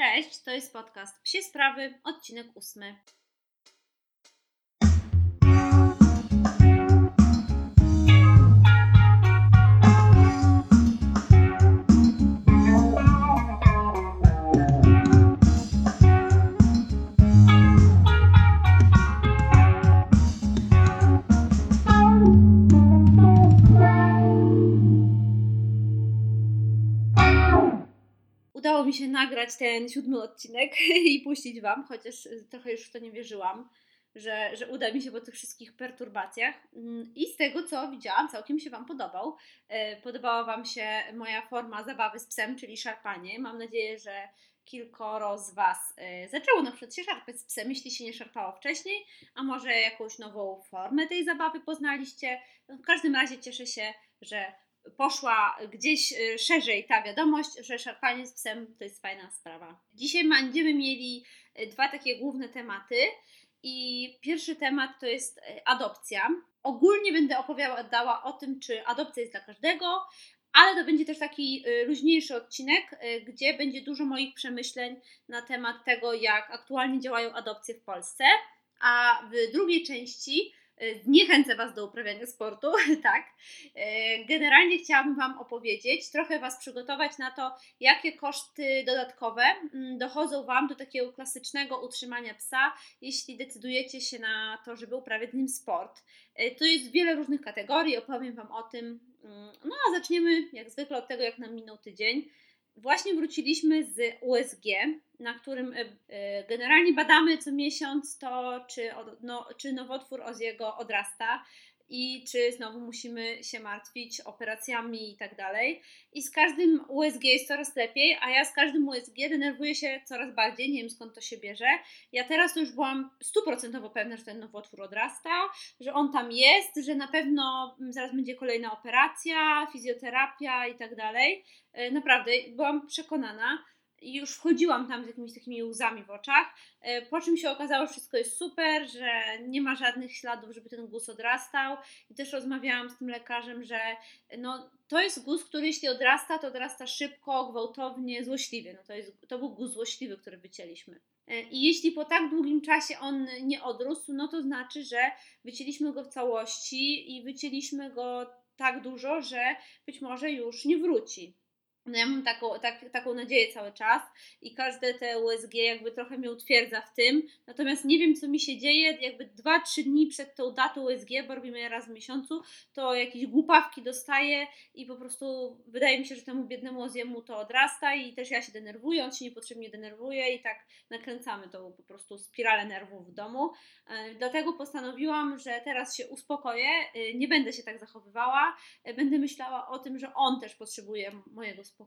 Cześć, to jest podcast Psie Sprawy, odcinek ósmy. Mi się nagrać ten siódmy odcinek i puścić Wam, chociaż trochę już w to nie wierzyłam, że, że uda mi się po tych wszystkich perturbacjach. Mm, I z tego, co widziałam, całkiem się Wam podobał. E, podobała Wam się moja forma zabawy z psem, czyli szarpanie. Mam nadzieję, że kilkoro z Was e, zaczęło na przykład się szarpać z psem, jeśli się nie szarpało wcześniej, a może jakąś nową formę tej zabawy poznaliście. No, w każdym razie cieszę się, że poszła gdzieś y, szerzej ta wiadomość, że szarpanie z psem to jest fajna sprawa. Dzisiaj będziemy mieli y, dwa takie główne tematy. I pierwszy temat to jest y, adopcja. Ogólnie będę opowiadała o tym, czy adopcja jest dla każdego, ale to będzie też taki luźniejszy odcinek, gdzie będzie dużo moich przemyśleń na temat tego, jak aktualnie działają adopcje w Polsce. A w drugiej części Zniechęcę Was do uprawiania sportu, tak. E, generalnie chciałabym Wam opowiedzieć, trochę Was przygotować na to, jakie koszty dodatkowe mm, dochodzą Wam do takiego klasycznego utrzymania psa, jeśli decydujecie się na to, żeby uprawiać z nim sport. E, to jest wiele różnych kategorii, opowiem Wam o tym. Mm, no a zaczniemy jak zwykle od tego, jak nam minął tydzień. Właśnie wróciliśmy z USG, na którym e, e, generalnie badamy co miesiąc to, czy, no, czy nowotwór Oziego odrasta i czy znowu musimy się martwić operacjami i tak dalej. I z każdym USG jest coraz lepiej, a ja z każdym USG denerwuję się coraz bardziej, nie wiem skąd to się bierze. Ja teraz już byłam stuprocentowo pewna, że ten nowotwór odrasta, że on tam jest, że na pewno zaraz będzie kolejna operacja, fizjoterapia i tak dalej. E, naprawdę, byłam przekonana już wchodziłam tam z jakimiś takimi łzami w oczach, e, po czym się okazało, że wszystko jest super, że nie ma żadnych śladów, żeby ten guz odrastał i też rozmawiałam z tym lekarzem, że no, to jest guz, który jeśli odrasta, to odrasta szybko, gwałtownie, złośliwie. No, to, jest, to był guz złośliwy, który wycięliśmy. E, I jeśli po tak długim czasie on nie odrósł, no to znaczy, że wycięliśmy go w całości i wycięliśmy go tak dużo, że być może już nie wróci. No ja mam taką, tak, taką nadzieję cały czas i każde te USG jakby trochę mnie utwierdza w tym. Natomiast nie wiem, co mi się dzieje. Jakby 2-3 dni przed tą datą USG, bo robimy je raz w miesiącu, to jakieś głupawki dostaję i po prostu wydaje mi się, że temu biednemu Oziemu to odrasta i też ja się denerwuję, on się niepotrzebnie denerwuje i tak nakręcamy tą po prostu spiralę nerwów w domu. E, dlatego postanowiłam, że teraz się uspokoję, e, nie będę się tak zachowywała, e, będę myślała o tym, że on też potrzebuje mojego spokoju,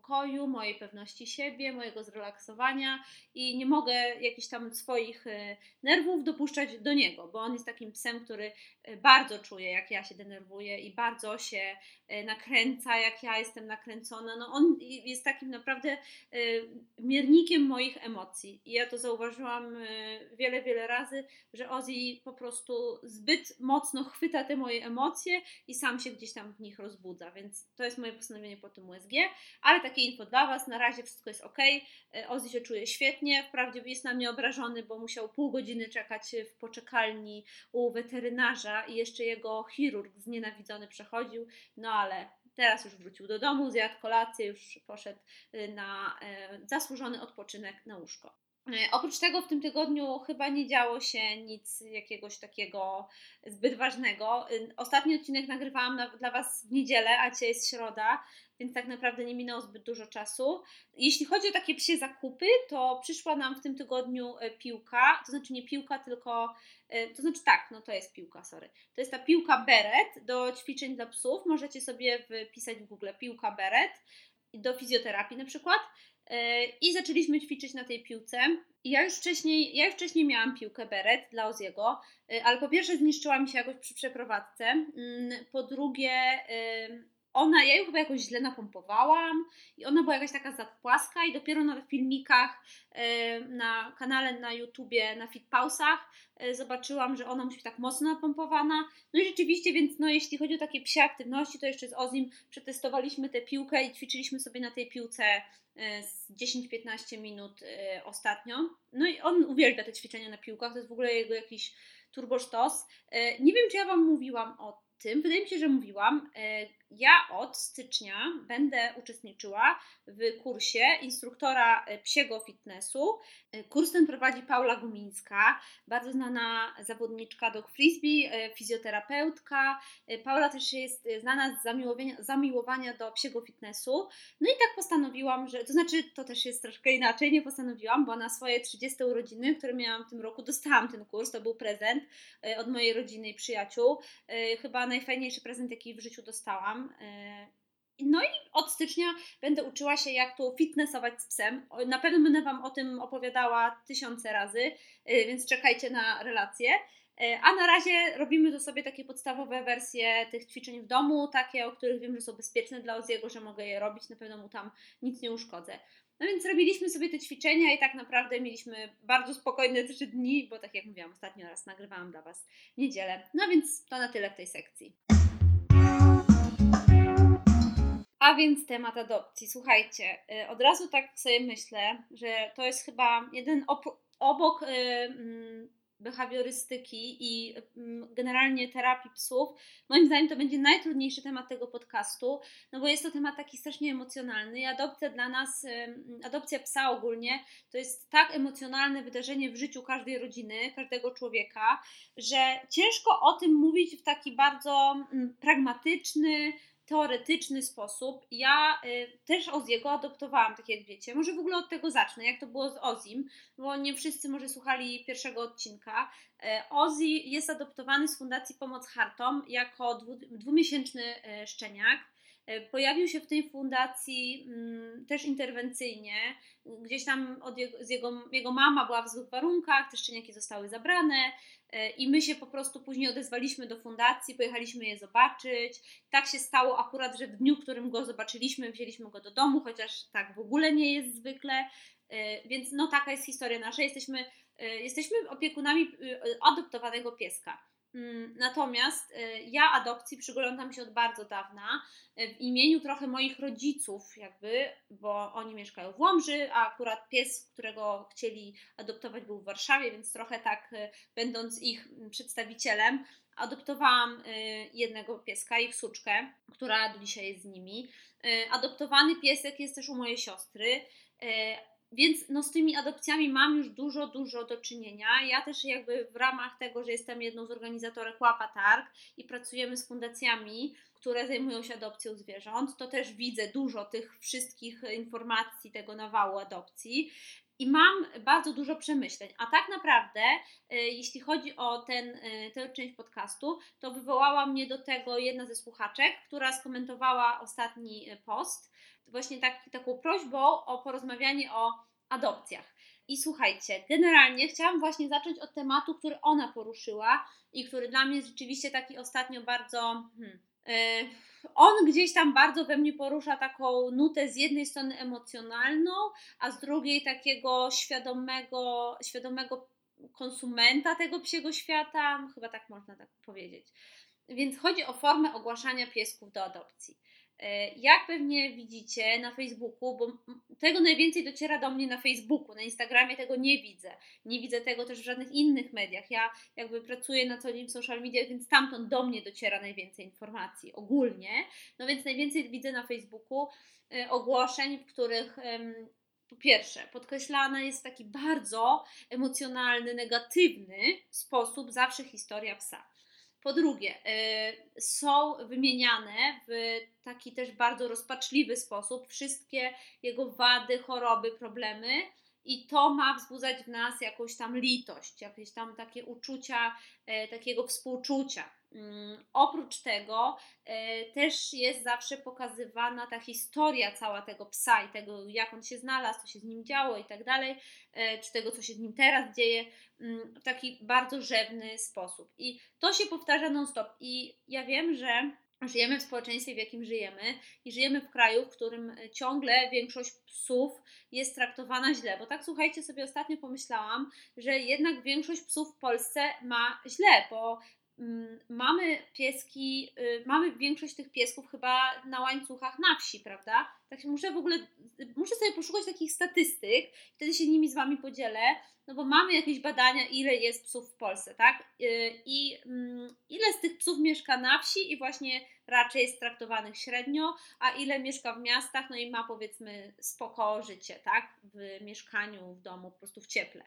mojej pewności siebie, mojego zrelaksowania i nie mogę jakichś tam swoich e, nerwów dopuszczać do niego, bo on jest takim psem, który e, bardzo czuje, jak ja się denerwuję i bardzo się e, nakręca, jak ja jestem nakręcona. No on jest takim naprawdę miernikiem moich emocji. I ja to zauważyłam wiele, wiele razy, że Ozzy po prostu zbyt mocno chwyta te moje emocje i sam się gdzieś tam w nich rozbudza, więc to jest moje postanowienie po tym USG, ale takie info dla Was, na razie wszystko jest ok. E, Ozzy się czuje świetnie, wprawdzie jest na mnie obrażony, bo musiał pół godziny czekać w poczekalni u weterynarza i jeszcze jego chirurg znienawidzony przechodził, no ale teraz już wrócił do domu, zjadł kolację, już poszedł e, na e, zasłużony odpoczynek na łóżko. Oprócz tego w tym tygodniu chyba nie działo się nic jakiegoś takiego zbyt ważnego. Ostatni odcinek nagrywałam na, dla Was w niedzielę, a dzisiaj jest środa, więc tak naprawdę nie minęło zbyt dużo czasu. Jeśli chodzi o takie psie zakupy, to przyszła nam w tym tygodniu e, piłka, to znaczy nie piłka, tylko, to znaczy tak, no to jest piłka, sorry. To jest ta piłka Beret do ćwiczeń dla psów. Możecie sobie wpisać w Google piłka Beret do fizjoterapii na przykład. E, I zaczęliśmy ćwiczyć na tej piłce. Ja już wcześniej, ja już wcześniej miałam piłkę Beret dla Oziego, ale po pierwsze zniszczyła mi się jakoś przy przeprowadzce. Mm, po drugie, ona, ja ją chyba jakoś źle napompowałam i ona była jakaś taka za płaska i dopiero na filmikach e, na kanale na YouTubie, na Fitpausach e, zobaczyłam, że ona musi być tak mocno napompowana. No i rzeczywiście, więc no jeśli chodzi o takie psie aktywności, to jeszcze z Ozim przetestowaliśmy tę piłkę i ćwiczyliśmy sobie na tej piłce e, z 10-15 minut ostatnio. No i on uwielbia te ćwiczenia na piłkach, to jest w ogóle jego jakiś turbosztos. Nie wiem, czy ja Wam mówiłam o tym, wydaje mi się, że mówiłam, ja od stycznia będę uczestniczyła w kursie instruktora e, psiego fitnessu. E, kurs ten prowadzi Paula Gumińska, bardzo znana zawodniczka dog frisbee, e, fizjoterapeutka. Paula też jest znana z zamiłowania, zamiłowania do psiego fitnessu. No i tak postanowiłam, że to znaczy to też jest troszkę inaczej, nie postanowiłam, bo na swoje 30 urodziny, które miałam w tym roku, dostałam ten kurs. To był prezent od mojej rodziny i przyjaciół. Chyba najfajniejszy prezent, jaki w życiu dostałam. E, no i od stycznia będę uczyła się, jak tu fitnessować z psem. Na pewno będę Wam o tym opowiadała tysiące razy, e, więc czekajcie na relacje. E, a na razie robimy to sobie takie podstawowe wersje tych ćwiczeń w domu, takie, o których wiem, że są bezpieczne dla Oziego, że mogę je robić, na pewno mu tam nic nie uszkodzę. No więc robiliśmy sobie te ćwiczenia i tak naprawdę mieliśmy bardzo spokojne trzy dni, bo tak jak mówiłam, ostatnio raz nagrywałam dla Was niedzielę. No więc to na tyle w tej sekcji. A więc temat adopcji. Słuchajcie, y, od razu tak sobie myślę, że to jest chyba jeden obok y, mm, behawiorystyki i mm, generalnie terapii psów, moim zdaniem to będzie najtrudniejszy temat tego podcastu, no bo jest to temat taki strasznie emocjonalny i adopcja dla nas, adopcja psa ogólnie, to jest tak emocjonalne wydarzenie w życiu każdej rodziny, każdego człowieka, że ciężko o tym mówić w taki bardzo mm, pragmatyczny, teoretyczny sposób. Ja y, też Oziego adoptowałam, tak jak wiecie. Może w ogóle od tego zacznę, jak to było z Ozim, bo nie wszyscy może słuchali pierwszego odcinka. Y, Ozi jest adoptowany z Fundacji Pomoc Hartom jako dwu, dwumiesięczny y, szczeniak. Y, pojawił się w tej fundacji mm, też interwencyjnie. Gdzieś tam od jego, z jego, jego mama była w złych warunkach, te szczeniaki zostały zabrane. E, I my się po prostu później odezwaliśmy do fundacji, pojechaliśmy je zobaczyć. Tak się stało akurat, że w dniu, w którym go zobaczyliśmy, wzięliśmy go do domu, chociaż tak w ogóle nie jest zwykle. E, więc no taka jest historia nasza. Jesteśmy, e, jesteśmy opiekunami adoptowanego pieska. Mm, natomiast y, ja adopcji przyglądam się od bardzo dawna y, w imieniu trochę moich rodziców, jakby, bo oni mieszkają w Łomży, a akurat pies, którego chcieli adoptować, był w Warszawie, więc trochę tak, y, będąc ich przedstawicielem, adoptowałam jednego pieska, ich suczkę, która do dzisiaj jest z nimi. Adoptowany piesek jest też u mojej siostry więc no, z tymi adopcjami mam już dużo, dużo do czynienia. Ja też jakby w ramach tego, że jestem jedną z organizatorek Łapa Targ i pracujemy z fundacjami, które zajmują się adopcją zwierząt, to też widzę dużo tych wszystkich informacji, tego nawału adopcji. I mam bardzo dużo przemyśleń. A tak naprawdę, y, jeśli chodzi o ten, y, tę część podcastu, to wywołała mnie do tego jedna ze słuchaczek, która skomentowała ostatni y, post właśnie tak, taką prośbą o porozmawianie o adopcjach. I słuchajcie, generalnie chciałam właśnie zacząć od tematu, który ona poruszyła i który dla mnie jest rzeczywiście taki ostatnio bardzo. Hmm, on gdzieś tam bardzo we mnie porusza taką nutę z jednej strony emocjonalną, a z drugiej takiego świadomego, świadomego konsumenta tego psiego świata, chyba tak można tak powiedzieć. Więc chodzi o formę ogłaszania piesków do adopcji. E, jak pewnie widzicie na Facebooku, bo tego najwięcej dociera do mnie na Facebooku, na Instagramie tego nie widzę. Nie widzę tego też w żadnych innych mediach. Ja jakby pracuję na co dzień w social media, więc stamtąd do mnie dociera najwięcej informacji ogólnie. No więc najwięcej widzę na Facebooku e, ogłoszeń, w których po pierwsze, podkreślana jest w taki bardzo emocjonalny, negatywny sposób zawsze historia psa. Po drugie, y, są wymieniane w taki też bardzo rozpaczliwy sposób wszystkie jego wady, choroby, problemy, i to ma wzbudzać w nas jakąś tam litość, jakieś tam takie uczucia, e, takiego współczucia. Mm, oprócz tego e, też jest zawsze pokazywana ta historia cała tego psa i tego, jak on się znalazł, co się z nim działo i tak dalej, e, czy tego, co się z nim teraz dzieje, mm, w taki bardzo rzewny sposób. I to się powtarza non-stop. I ja wiem, że żyjemy w społeczeństwie, w jakim żyjemy i żyjemy w kraju, w którym ciągle większość psów jest traktowana źle. Bo tak słuchajcie, sobie ostatnio pomyślałam, że jednak większość psów w Polsce ma źle, bo mamy pieski, y, mamy większość tych piesków chyba na łańcuchach na wsi, prawda? Tak muszę w ogóle, muszę sobie poszukać takich statystyk, wtedy się nimi z Wami podzielę, no bo mamy jakieś badania, ile jest psów w Polsce, tak? Y, I mm, ile z tych psów mieszka na wsi i właśnie raczej jest traktowanych średnio, a ile mieszka w miastach, no i ma powiedzmy spoko życie, tak? W mieszkaniu, w domu, po prostu w cieple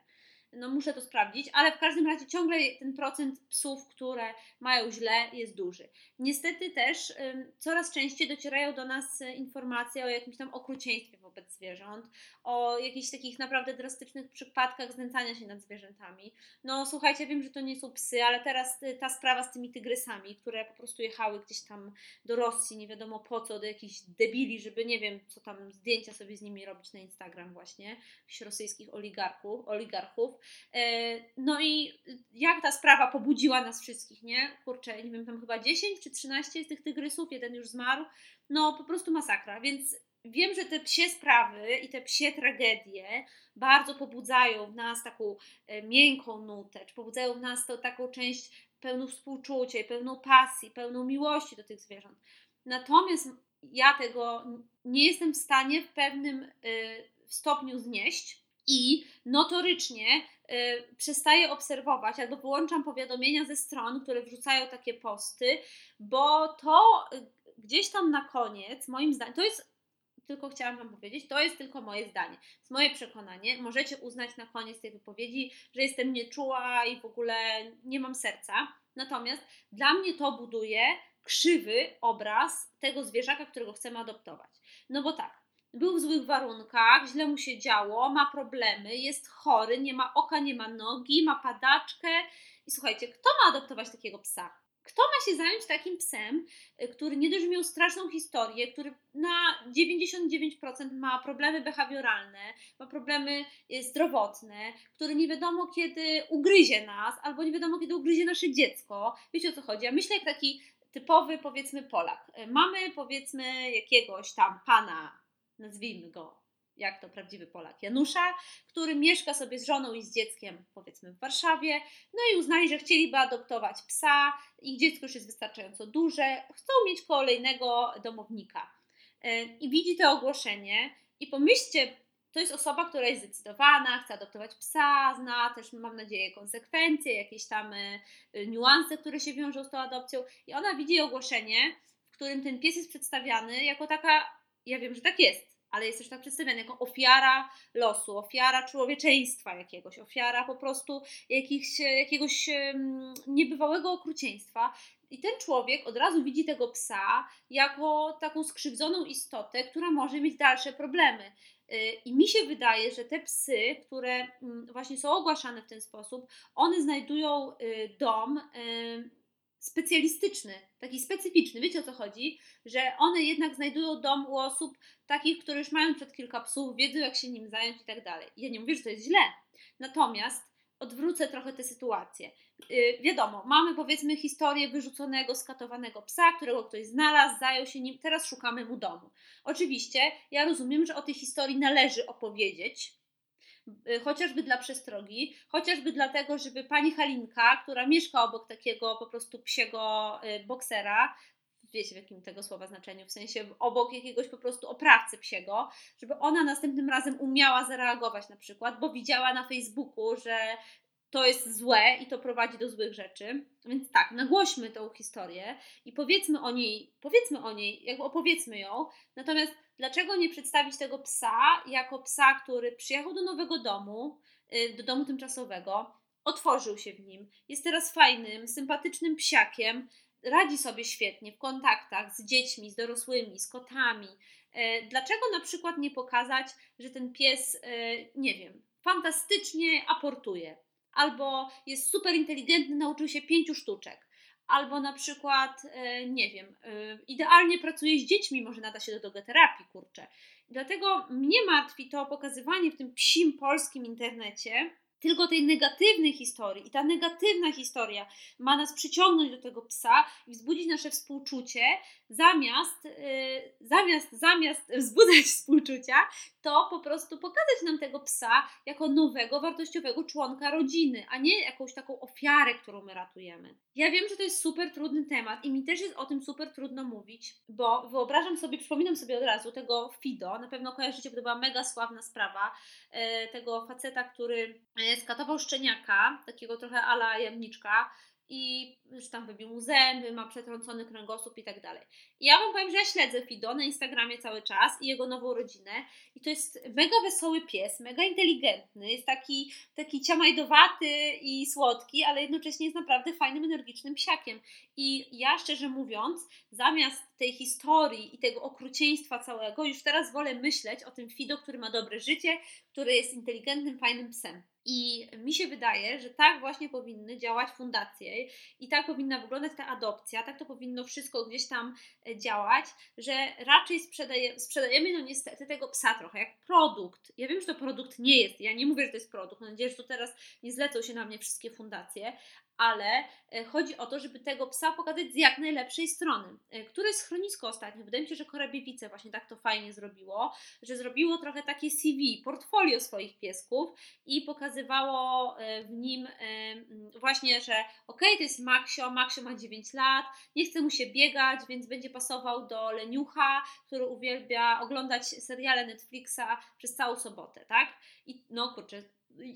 no muszę to sprawdzić, ale w każdym razie ciągle ten procent psów, które mają źle, jest duży. Niestety też coraz częściej docierają do nas e, informacje o jakimś tam okrucieństwie wobec zwierząt, o jakichś takich naprawdę drastycznych przypadkach znęcania się nad zwierzętami. No słuchajcie, wiem, że to nie są psy, ale teraz e, ta sprawa z tymi tygrysami, które po prostu jechały gdzieś tam do Rosji, nie wiadomo po co, do jakichś debili, żeby nie wiem, co tam zdjęcia sobie z nimi robić na Instagram właśnie, jakichś rosyjskich oligarchów, oligarchów no i jak ta sprawa pobudziła nas wszystkich, nie? Kurczę, nie wiem, tam chyba 10 czy 13 z tych tygrysów, jeden już zmarł. No po prostu masakra, więc wiem, że te psie sprawy i te psie tragedie bardzo pobudzają w nas taką e, miękką nutę, czy pobudzają w nas tą taką część pełną współczucia, pełną pasji, pełną miłości do tych zwierząt. Natomiast ja tego nie jestem w stanie w pewnym e, stopniu znieść i notorycznie y, przestaję obserwować albo wyłączam powiadomienia ze stron, które wrzucają takie posty, bo to y, gdzieś tam na koniec, moim zdaniem, to jest tylko chciałam Wam powiedzieć, to jest tylko moje zdanie, jest moje przekonanie. Możecie uznać na koniec tej wypowiedzi, że jestem nieczuła i w ogóle nie mam serca. Natomiast dla mnie to buduje krzywy obraz tego zwierzaka, którego chcemy adoptować. No bo tak, był w złych warunkach, źle mu się działo, ma problemy, jest chory, nie ma oka, nie ma nogi, ma padaczkę. I słuchajcie, kto ma adoptować takiego psa? Kto ma się zająć takim psem, y, który nie dość miał straszną historię, który na 99% ma problemy behawioralne, ma problemy y, zdrowotne, który nie wiadomo kiedy ugryzie nas, albo nie wiadomo kiedy ugryzie nasze dziecko. Wiecie o co chodzi? Ja myślę jak taki typowy, powiedzmy, Polak. Y, mamy, powiedzmy, jakiegoś tam pana nazwijmy go jak to prawdziwy Polak, Janusza, który mieszka sobie z żoną i z dzieckiem, powiedzmy w Warszawie, no i uznali, że chcieliby adoptować psa, ich dziecko już jest wystarczająco duże, chcą mieć kolejnego domownika. E, I widzi to ogłoszenie i pomyślcie, to jest osoba, która jest zdecydowana, chce adoptować psa, zna też, mam nadzieję, konsekwencje, jakieś tam e, niuanse, które się wiążą z tą adopcją i ona widzi ogłoszenie, w którym ten pies jest przedstawiany jako taka ja wiem, że tak jest, ale jest też tak przedstawiany jako ofiara losu, ofiara człowieczeństwa jakiegoś, ofiara po prostu jakichś, jakiegoś niebywałego okrucieństwa. I ten człowiek od razu widzi tego psa jako taką skrzywdzoną istotę, która może mieć dalsze problemy. Y, I mi się wydaje, że te psy, które mm, właśnie są ogłaszane w ten sposób, one znajdują y, dom specjalistyczny, taki specyficzny. Wiecie o co chodzi? Że one jednak znajdują dom u osób takich, które już mają przed kilka psów, wiedzą jak się nim zająć i tak dalej. Ja nie mówię, że to jest źle. Natomiast odwrócę trochę tę sytuację. Yy, wiadomo, mamy powiedzmy historię wyrzuconego, skatowanego psa, którego ktoś znalazł, zajął się nim, teraz szukamy mu domu. Oczywiście ja rozumiem, że o tej historii należy opowiedzieć, chociażby dla przestrogi, chociażby dlatego, żeby pani Halinka, która mieszka obok takiego po prostu psiego y, boksera, wiecie w jakim tego słowa znaczeniu, w sensie obok jakiegoś po prostu oprawcy psiego, żeby ona następnym razem umiała zareagować na przykład, bo widziała na Facebooku, że to jest złe i to prowadzi do złych rzeczy. Więc tak, nagłośmy tą historię i powiedzmy o niej, powiedzmy o niej, jakby opowiedzmy ją. Natomiast dlaczego nie przedstawić tego psa jako psa, który przyjechał do nowego domu, y, do domu tymczasowego, otworzył się w nim, jest teraz fajnym, sympatycznym psiakiem, radzi sobie świetnie w kontaktach z dziećmi, z dorosłymi, z kotami. Y, dlaczego na przykład nie pokazać, że ten pies, y, nie wiem, fantastycznie aportuje, albo jest super inteligentny, nauczył się pięciu sztuczek, albo na przykład, e, nie wiem, e, idealnie pracuje z dziećmi, może nada się do dogoterapii, kurczę. Dlatego mnie martwi to pokazywanie w tym psim polskim internecie tylko tej negatywnej historii. I ta negatywna historia ma nas przyciągnąć do tego psa i wzbudzić nasze współczucie, zamiast, yy, zamiast, zamiast wzbudzać współczucia, to po prostu pokazać nam tego psa jako nowego, wartościowego członka rodziny, a nie jakąś taką ofiarę, którą my ratujemy. Ja wiem, że to jest super trudny temat i mi też jest o tym super trudno mówić, bo wyobrażam sobie, przypominam sobie od razu tego Fido, na pewno kojarzycie, bo to była mega sławna sprawa, yy, tego faceta, który yy, skatował szczeniaka, takiego trochę ala jamniczka, i już tam wybił zęby, ma przetrącony kręgosłup i tak dalej. I ja Wam powiem, że ja śledzę Fido na Instagramie cały czas i jego nową rodzinę i to jest mega wesoły pies, mega inteligentny, jest taki, taki ciamajdowaty i słodki, ale jednocześnie jest naprawdę fajnym, energicznym psiakiem. I ja szczerze mówiąc, zamiast tej historii i tego okrucieństwa całego, już teraz wolę myśleć o tym Fido, który ma dobre życie, który jest inteligentnym, fajnym psem. I mi się wydaje, że tak właśnie powinny działać fundacje i tak powinna wyglądać ta adopcja, tak to powinno wszystko gdzieś tam e, działać, że raczej sprzedaje, sprzedajemy no niestety tego psa trochę jak produkt. Ja wiem, że to produkt nie jest, ja nie mówię, że to jest produkt, mam nadzieję, że to teraz nie zlecą się na mnie wszystkie fundacje, ale e, chodzi o to, żeby tego psa pokazać z jak najlepszej strony. E, które schronisko ostatnio? Wydaje mi się, że Korabiewice właśnie tak to fajnie zrobiło, że zrobiło trochę takie CV, portfolio swoich piesków i pokazywało e, w nim właśnie, że ok, to jest Maxio, Maxio ma 9 lat, nie chce mu się biegać, więc będzie pasował do leniucha, który uwielbia oglądać seriale Netflixa przez całą sobotę, tak? I no kurczę,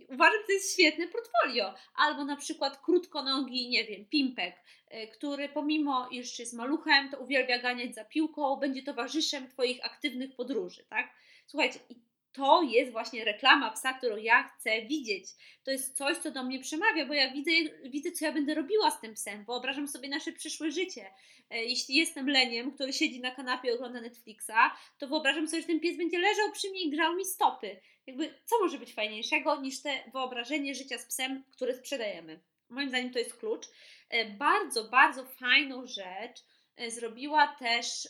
uważam, że to jest świetne portfolio. Albo na przykład krótkonogi, nie wiem, pimpek, e, który pomimo, iż jest maluchem, to uwielbia ganiać za piłką, będzie towarzyszem Twoich aktywnych podróży, tak? Słuchajcie, i to jest właśnie reklama psa, którą ja chcę widzieć. To jest coś, co do mnie przemawia, bo ja widzę, widzę, co ja będę robiła z tym psem. Wyobrażam sobie nasze przyszłe życie. E, jeśli jestem leniem, który siedzi na kanapie i ogląda Netflixa, to wyobrażam sobie, że ten pies będzie leżał przy mnie i grzał mi stopy. Jakby, co może być fajniejszego niż te wyobrażenie życia z psem, które sprzedajemy? Moim zdaniem to jest klucz. E, bardzo, bardzo fajną rzecz zrobiła też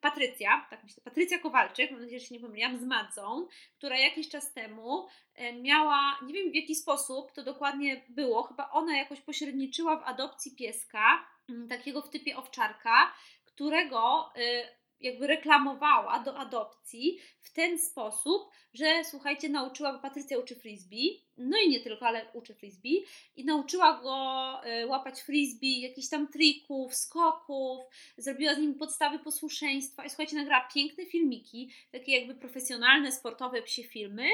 Patrycja, tak myślę, Patrycja Kowalczyk, mam nadzieję, że się nie pomyliłam, z Madzą, która jakiś czas temu e, miała, nie wiem w jaki sposób to dokładnie było, chyba ona jakoś pośredniczyła w adopcji pieska, takiego w typie owczarka, którego e, jakby reklamowała do adopcji w ten sposób, że słuchajcie, nauczyła, bo Patrycja uczy frisbee, no i nie tylko, ale uczy frisbee i nauczyła go e, łapać frisbee, jakichś tam trików, skoków, zrobiła z nim podstawy posłuszeństwa i słuchajcie, nagrała piękne filmiki, takie jakby profesjonalne, sportowe psie filmy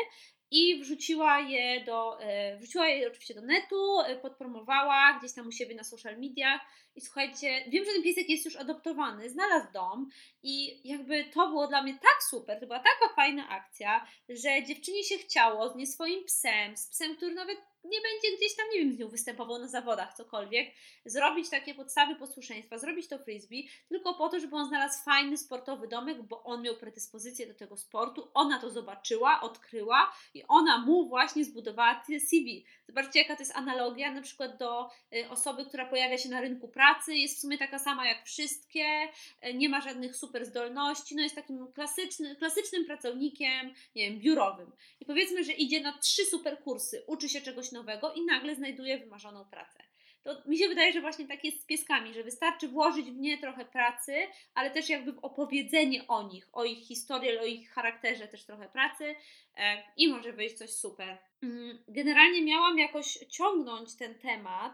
i wrzuciła je do, e, wrzuciła je oczywiście do netu, e, podpromowała gdzieś tam u siebie na social mediach. I słuchajcie, wiem, że ten piesek jest już adoptowany, znalazł dom i jakby to było dla mnie tak super, to była taka fajna akcja, że dziewczynie się chciało z nie swoim psem, z psem, który nawet nie będzie gdzieś tam, nie wiem, z nią występował na zawodach, cokolwiek, zrobić takie podstawy posłuszeństwa, zrobić to frisbee, tylko po to, żeby on znalazł fajny sportowy domek, bo on miał predyspozycję do tego sportu, ona to zobaczyła, odkryła i ona mu właśnie zbudowała CV. Zobaczcie, jaka to jest analogia na przykład do y, osoby, która pojawia się na rynku pracy, jest w sumie taka sama jak wszystkie, y, nie ma żadnych super zdolności, no jest takim klasyczny, klasycznym pracownikiem, nie wiem, biurowym. I powiedzmy, że idzie na trzy super kursy, uczy się czegoś nowego i nagle znajduje wymarzoną pracę. To mi się wydaje, że właśnie tak jest z pieskami, że wystarczy włożyć w nie trochę pracy, ale też jakby w opowiedzenie o nich, o ich historii, o ich charakterze też trochę pracy e, i może wyjść coś super. Mm, generalnie miałam jakoś ciągnąć ten temat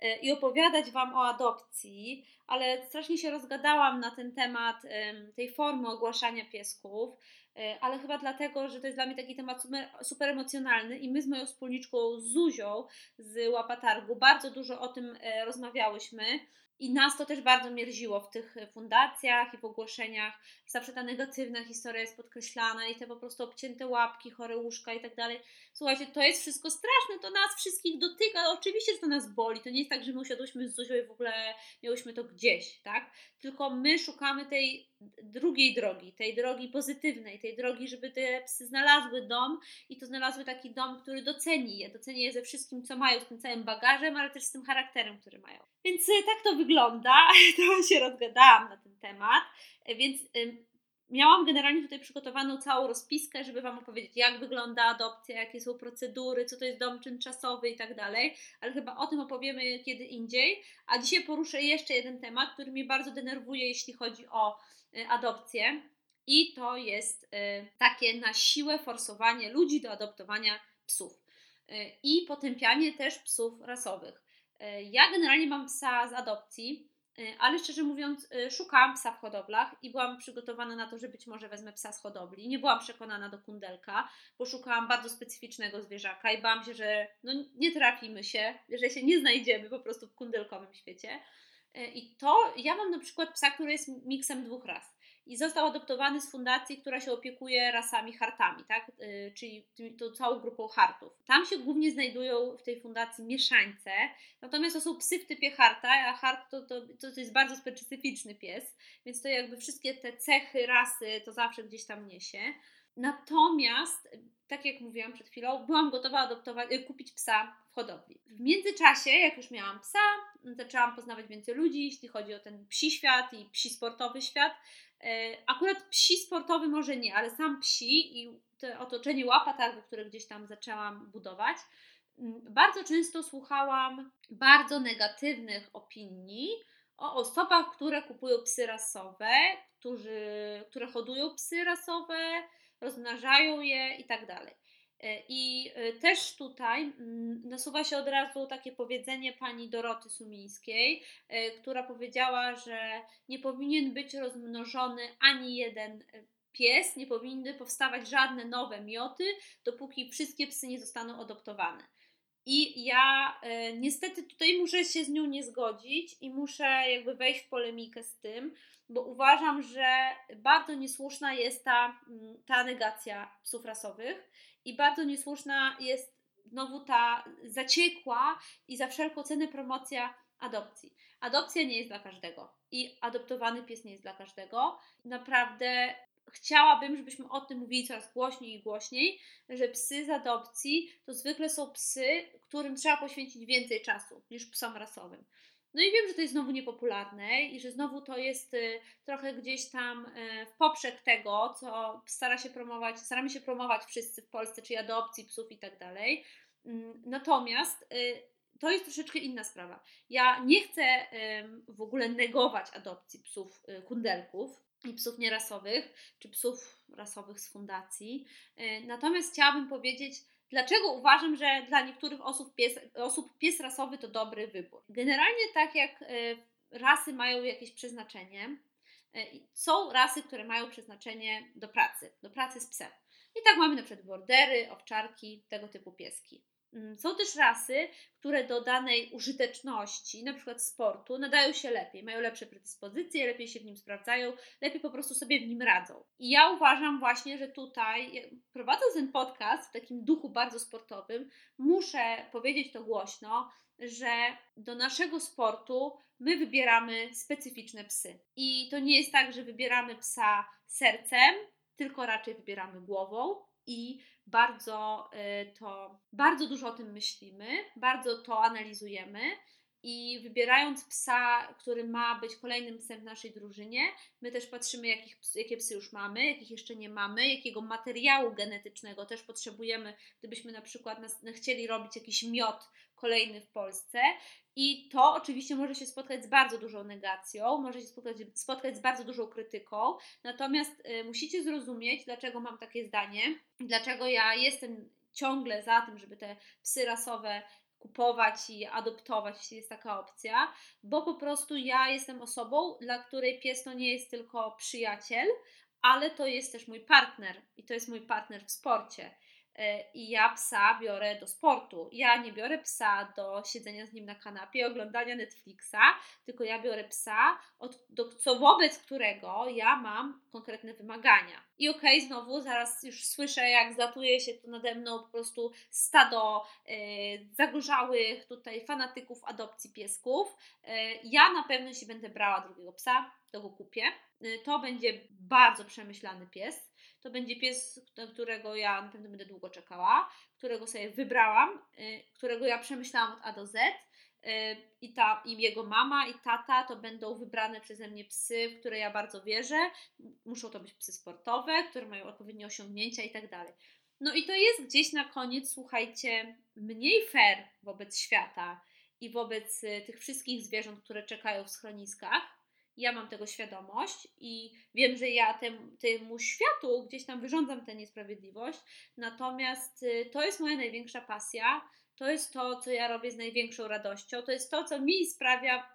e, i opowiadać Wam o adopcji, ale strasznie się rozgadałam na ten temat tej formy ogłaszania piesków. E, ale chyba dlatego, że to jest dla mnie taki temat super, super emocjonalny i my z moją wspólniczką Zuzią z Łapatargu bardzo dużo o tym e, rozmawiałyśmy. I nas to też bardzo mierziło w tych fundacjach i w ogłoszeniach. Zawsze ta negatywna historia jest podkreślana i te po prostu obcięte łapki, chore łóżka i tak dalej. Słuchajcie, to jest wszystko straszne, to nas wszystkich dotyka. Oczywiście, że to nas boli. To nie jest tak, że my usiadłyśmy z Zuzią i w ogóle miałyśmy to gdzieś, tak? Tylko my szukamy tej drugiej drogi, tej drogi pozytywnej, tej drogi, żeby te psy znalazły dom i to znalazły taki dom, który doceni je, doceni je ze wszystkim, co mają, z tym całym bagażem, ale też z tym charakterem, który mają. Więc e, tak to wygląda, trochę się rozgadałam na ten temat, e, więc miałam generalnie tutaj przygotowaną całą rozpiskę, żeby Wam opowiedzieć, jak wygląda adopcja, jakie są procedury, co to jest dom czynczasowy i tak dalej, ale chyba o tym opowiemy kiedy indziej. A dzisiaj poruszę jeszcze jeden temat, który mnie bardzo denerwuje, jeśli chodzi o y, adopcję. I to jest y, takie na siłę forsowanie ludzi do adoptowania psów. Y, I potępianie też psów rasowych. Ja generalnie mam psa z adopcji ale szczerze mówiąc, e, szukałam psa w hodowlach i byłam przygotowana na to, że być może wezmę psa z hodowli. Nie byłam przekonana do kundelka, bo szukałam bardzo specyficznego zwierzaka i bałam się, że no, nie trafimy się, że się nie znajdziemy po prostu w kundelkowym świecie. E, I to ja mam na przykład psa, który jest miksem dwóch ras i został adoptowany z fundacji, która się opiekuje rasami hartami, tak? Yy, czyli tą całą grupą hartów. Tam się głównie znajdują w tej fundacji mieszańce, natomiast to są psy w typie harta, a hart to, to, to jest bardzo specyficzny pies, więc to jakby wszystkie te cechy rasy to zawsze gdzieś tam niesie. Natomiast, tak jak mówiłam przed chwilą, byłam gotowa adoptować, y, kupić psa w hodowli. W międzyczasie, jak już miałam psa, zaczęłam poznawać więcej ludzi, jeśli chodzi o ten psi świat i psi sportowy świat. E, akurat psi sportowy może nie, ale sam psi i to otoczenie łapatargu, które gdzieś tam zaczęłam budować, bardzo często słuchałam bardzo negatywnych opinii o osobach, które kupują psy rasowe, którzy, które hodują psy rasowe, rozmnażają je i tak dalej. E, I e, też tutaj mm, nasuwa się od razu takie powiedzenie pani Doroty Sumińskiej, e, która powiedziała, że nie powinien być rozmnożony ani jeden pies, nie powinny powstawać żadne nowe mioty, dopóki wszystkie psy nie zostaną adoptowane. I ja niestety tutaj muszę się z nią nie zgodzić i muszę jakby wejść w polemikę z tym, bo uważam, że bardzo niesłuszna jest ta, mm, ta negacja psów rasowych i bardzo niesłuszna jest znowu ta zaciekła i za wszelką cenę promocja adopcji. Adopcja nie jest dla każdego i adoptowany pies nie jest dla każdego. Naprawdę chciałabym, żebyśmy o tym mówili coraz głośniej i głośniej, że psy z adopcji to zwykle są psy, którym trzeba poświęcić więcej czasu niż psom rasowym. No i wiem, że to jest znowu niepopularne i że znowu to jest y, trochę gdzieś tam y, w poprzek tego, co stara się promować, staramy się promować wszyscy w Polsce, czyli adopcji psów i tak dalej. Mm, natomiast y, to jest troszeczkę inna sprawa. Ja nie chcę w ogóle negować adopcji psów kundelków i psów nierasowych, czy psów rasowych z fundacji. Natomiast chciałabym powiedzieć, Dlaczego uważam, że dla niektórych osób pies, osób pies rasowy to dobry wybór? Generalnie tak jak e, rasy mają jakieś przeznaczenie, e, są rasy, które mają przeznaczenie do pracy, do pracy z psem. I tak mamy na przykład bordery, owczarki, tego typu pieski. Mm, są też rasy, które do danej użyteczności, na przykład sportu, nadają się lepiej, mają lepsze predyspozycje, lepiej się w nim sprawdzają, lepiej po prostu sobie w nim radzą. I ja uważam właśnie, że tutaj, prowadząc ten podcast w takim duchu bardzo sportowym, muszę powiedzieć to głośno, że do naszego sportu my wybieramy specyficzne psy. I to nie jest tak, że wybieramy psa sercem, tylko raczej wybieramy głową i bardzo y, to, bardzo dużo o tym myślimy, bardzo to analizujemy i wybierając psa, który ma być kolejnym psem w naszej drużynie, my też patrzymy, jakich, jakie psy już mamy, jakich jeszcze nie mamy, jakiego materiału genetycznego też potrzebujemy, gdybyśmy na przykład chcieli robić jakiś miod kolejny w Polsce. I to oczywiście może się spotkać z bardzo dużą negacją, może się spotkać, spotkać z bardzo dużą krytyką, natomiast y, musicie zrozumieć, dlaczego mam takie zdanie, dlaczego ja jestem ciągle za tym, żeby te psy rasowe kupować i adoptować, jeśli jest taka opcja, bo po prostu ja jestem osobą, dla której pies to nie jest tylko przyjaciel, ale to jest też mój partner i to jest mój partner w sporcie. E, i ja psa biorę do sportu. Ja nie biorę psa do siedzenia z nim na kanapie, oglądania Netflixa, tylko ja biorę psa, od, do, co wobec którego ja mam konkretne wymagania. I okej, okay, znowu zaraz już słyszę, jak zlatuje się tu nade mną po prostu stado e, zagorzałych tutaj fanatyków adopcji piesków. E, ja na pewno, jeśli będę brała drugiego psa, to go kupię. To będzie bardzo przemyślany pies to będzie pies, którego ja na pewno będę długo czekała, którego sobie wybrałam, y, którego ja przemyślałam od A do Z. i, ta, i jego mama i tata to będą wybrane przeze mnie psy, w które ja bardzo wierzę. Muszą to być psy sportowe, które mają odpowiednie osiągnięcia i tak dalej. No i to jest gdzieś na koniec, słuchajcie, mniej fair wobec świata i wobec y, tych wszystkich zwierząt, które czekają w schroniskach. Ja mam tego świadomość i wiem, że ja tem, temu światu gdzieś tam wyrządzam tę niesprawiedliwość. Natomiast y, to jest moja największa pasja. To jest to, co ja robię z największą radością. To jest to, co mi sprawia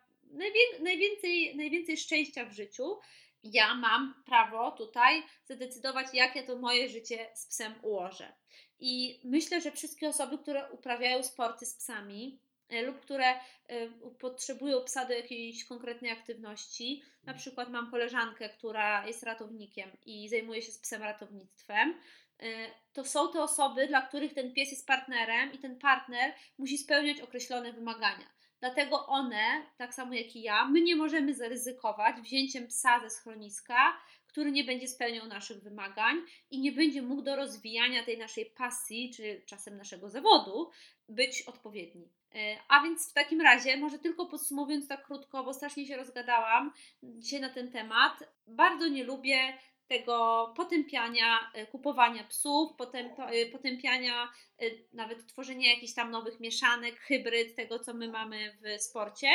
najwięcej, najwięcej szczęścia w życiu ja mam prawo tutaj zadecydować, jak ja to moje życie z psem ułożę. I myślę, że wszystkie osoby, które uprawiają sporty z psami, lub które e, potrzebują psa do jakiejś konkretnej aktywności. Na przykład mam koleżankę, która jest ratownikiem i zajmuje się z psem ratownictwem. E, to są te osoby, dla których ten pies jest partnerem i ten partner musi spełniać określone wymagania. Dlatego one, tak samo jak i ja, my nie możemy zaryzykować wzięciem psa ze schroniska, który nie będzie spełniał naszych wymagań i nie będzie mógł do rozwijania tej naszej pasji, czy czasem naszego zawodu, być odpowiedni. E, a więc w takim razie, może tylko podsumowując tak krótko, bo strasznie się rozgadałam dzisiaj na ten temat, bardzo nie lubię tego potępiania e, kupowania psów, e, potępiania e, nawet tworzenia jakichś tam nowych mieszanek, hybryd tego, co my mamy w sporcie.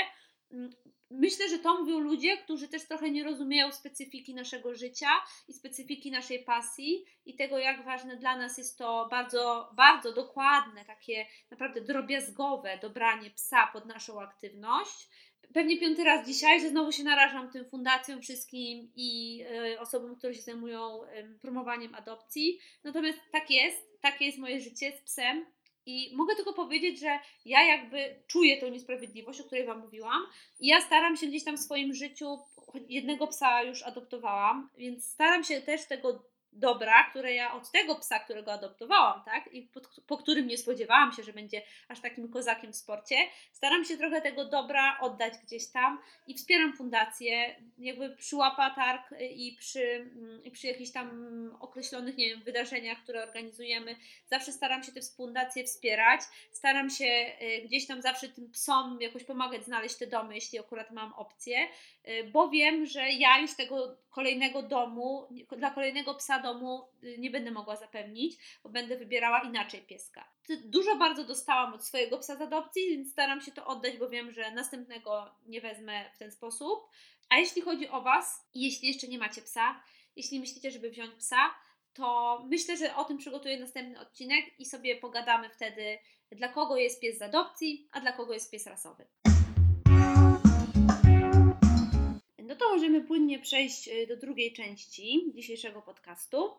Mm, myślę, że to mówią ludzie, którzy też trochę nie rozumieją specyfiki naszego życia i specyfiki naszej pasji i tego, jak ważne dla nas jest to bardzo, bardzo dokładne, takie naprawdę drobiazgowe dobranie psa pod naszą aktywność pewnie piąty raz dzisiaj, że znowu się narażam tym fundacjom wszystkim i y, osobom, które się zajmują promowaniem adopcji. Natomiast tak jest, takie jest moje życie z psem. I mogę tylko powiedzieć, że ja jakby czuję tą niesprawiedliwość, o której Wam mówiłam, i ja staram się gdzieś tam w swoim życiu, jednego psa już adoptowałam, więc staram się też tego dobra, które ja od tego psa, którego adoptowałam, tak, i pod, po którym nie spodziewałam się, że będzie aż takim kozakiem w sporcie, staram się trochę tego dobra oddać gdzieś tam i wspieram fundację, jakby przy łapatarg i przy, i przy jakichś tam określonych, nie wiem, wydarzeniach, które organizujemy, zawsze staram się te fundacje wspierać, staram się y, gdzieś tam zawsze tym psom jakoś pomagać znaleźć te domy, jeśli akurat mam opcję, y, bo wiem, że ja już tego kolejnego domu, dla kolejnego psa domu y, nie będę mogła zapewnić, bo będę wybierała inaczej pieska. Dużo bardzo dostałam od swojego psa z adopcji, więc staram się to oddać, bo wiem, że następnego nie wezmę w ten sposób. A jeśli chodzi o Was, jeśli jeszcze nie macie psa, jeśli myślicie, żeby wziąć psa, to myślę, że o tym przygotuję następny odcinek i sobie pogadamy wtedy, dla kogo jest pies z adopcji, a dla kogo jest pies rasowy. No to możemy płynnie przejść e, do drugiej części dzisiejszego podcastu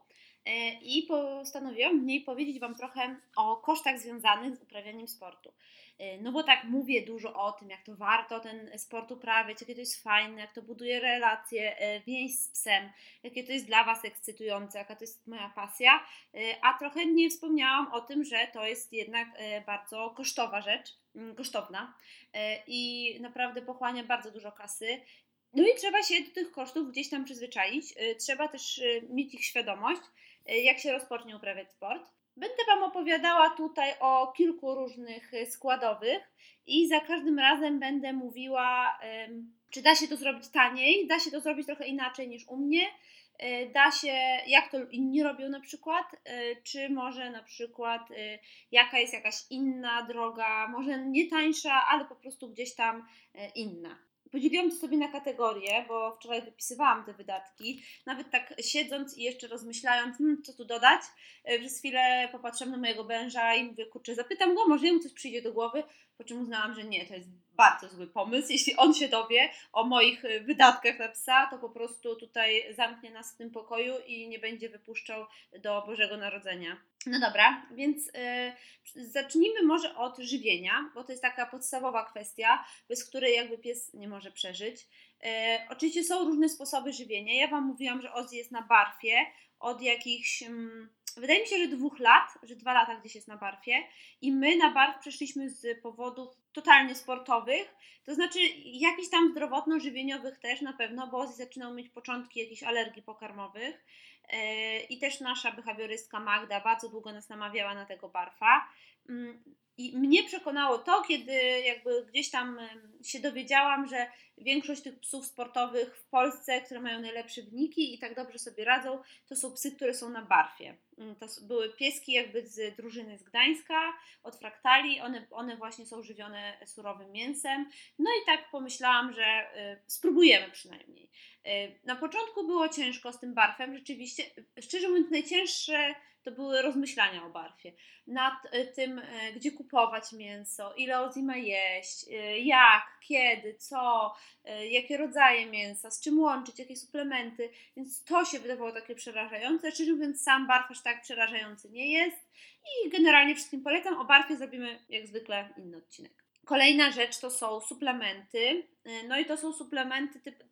e, i postanowiłam w niej powiedzieć Wam trochę o kosztach związanych z uprawianiem sportu. E, no bo tak mówię dużo o tym, jak to warto ten sport uprawiać, jakie to jest fajne, jak to buduje relacje, więź z psem, jakie to jest dla Was ekscytujące, jaka to jest moja pasja, a trochę nie wspomniałam o tym, że to jest jednak bardzo kosztowa rzecz, mm, kosztowna i naprawdę pochłania bardzo dużo kasy no i trzeba się do tych kosztów gdzieś tam przyzwyczaić. Y, trzeba też y, mieć ich świadomość, y, jak się rozpocznie uprawiać sport. Będę Wam opowiadała tutaj o kilku różnych składowych i za każdym razem będę mówiła, czy da się to zrobić taniej, da się to zrobić trochę inaczej niż u mnie, da się, jak to inni robią na przykład, czy może na przykład jaka jest jakaś inna droga, może nie tańsza, ale po prostu gdzieś tam inna. Podzieliłam to sobie na kategorie, bo wczoraj wypisywałam te wydatki. Nawet tak siedząc i jeszcze rozmyślając, hmm, co tu dodać, e, przez chwilę popatrzyłam na mojego męża i mówię, kurczę, zapytam go, może mu coś przyjdzie do głowy, po czym uznałam, że nie, to jest bardzo zły pomysł. Jeśli on się dowie o moich e, wydatkach na psa, to po prostu tutaj zamknie nas w tym pokoju i nie będzie wypuszczał do Bożego Narodzenia. No dobra, więc yy, zacznijmy może od żywienia, bo to jest taka podstawowa kwestia, bez której jakby pies nie może przeżyć. Yy, oczywiście są różne sposoby żywienia. Ja Wam mówiłam, że Ozzy jest na barfie od jakichś. Yy, wydaje mi się, że dwóch lat, że dwa lata gdzieś jest na barfie i my na barw przeszliśmy z powodów totalnie sportowych, to znaczy jakichś tam zdrowotno-żywieniowych też na pewno, bo Ozzy zaczynał mieć początki jakichś alergii pokarmowych i też nasza behawiorystka Magda bardzo długo nas namawiała na tego barfa. Mm, I mnie przekonało to, kiedy jakby gdzieś tam się dowiedziałam, że większość tych psów sportowych w Polsce, które mają najlepsze wyniki i tak dobrze sobie radzą, to są psy, które są na barfie. Mm, to były pieski jakby z drużyny z Gdańska, od fraktali, one, one właśnie są żywione surowym mięsem. No i tak pomyślałam, że y, spróbujemy przynajmniej. Y, na początku było ciężko z tym barfem, rzeczywiście, szczerze mówiąc najcięższe to były rozmyślania o barfie. Nad y, tym, gdzie kupować mięso, ile Ozzy ma jeść, jak, kiedy, co, jakie rodzaje mięsa, z czym łączyć, jakie suplementy. Więc to się wydawało takie przerażające. Szczerze mówiąc, sam barf aż tak przerażający nie jest. I generalnie wszystkim polecam. O barfie zrobimy jak zwykle inny odcinek. Kolejna rzecz to są suplementy. No i to są suplementy typu,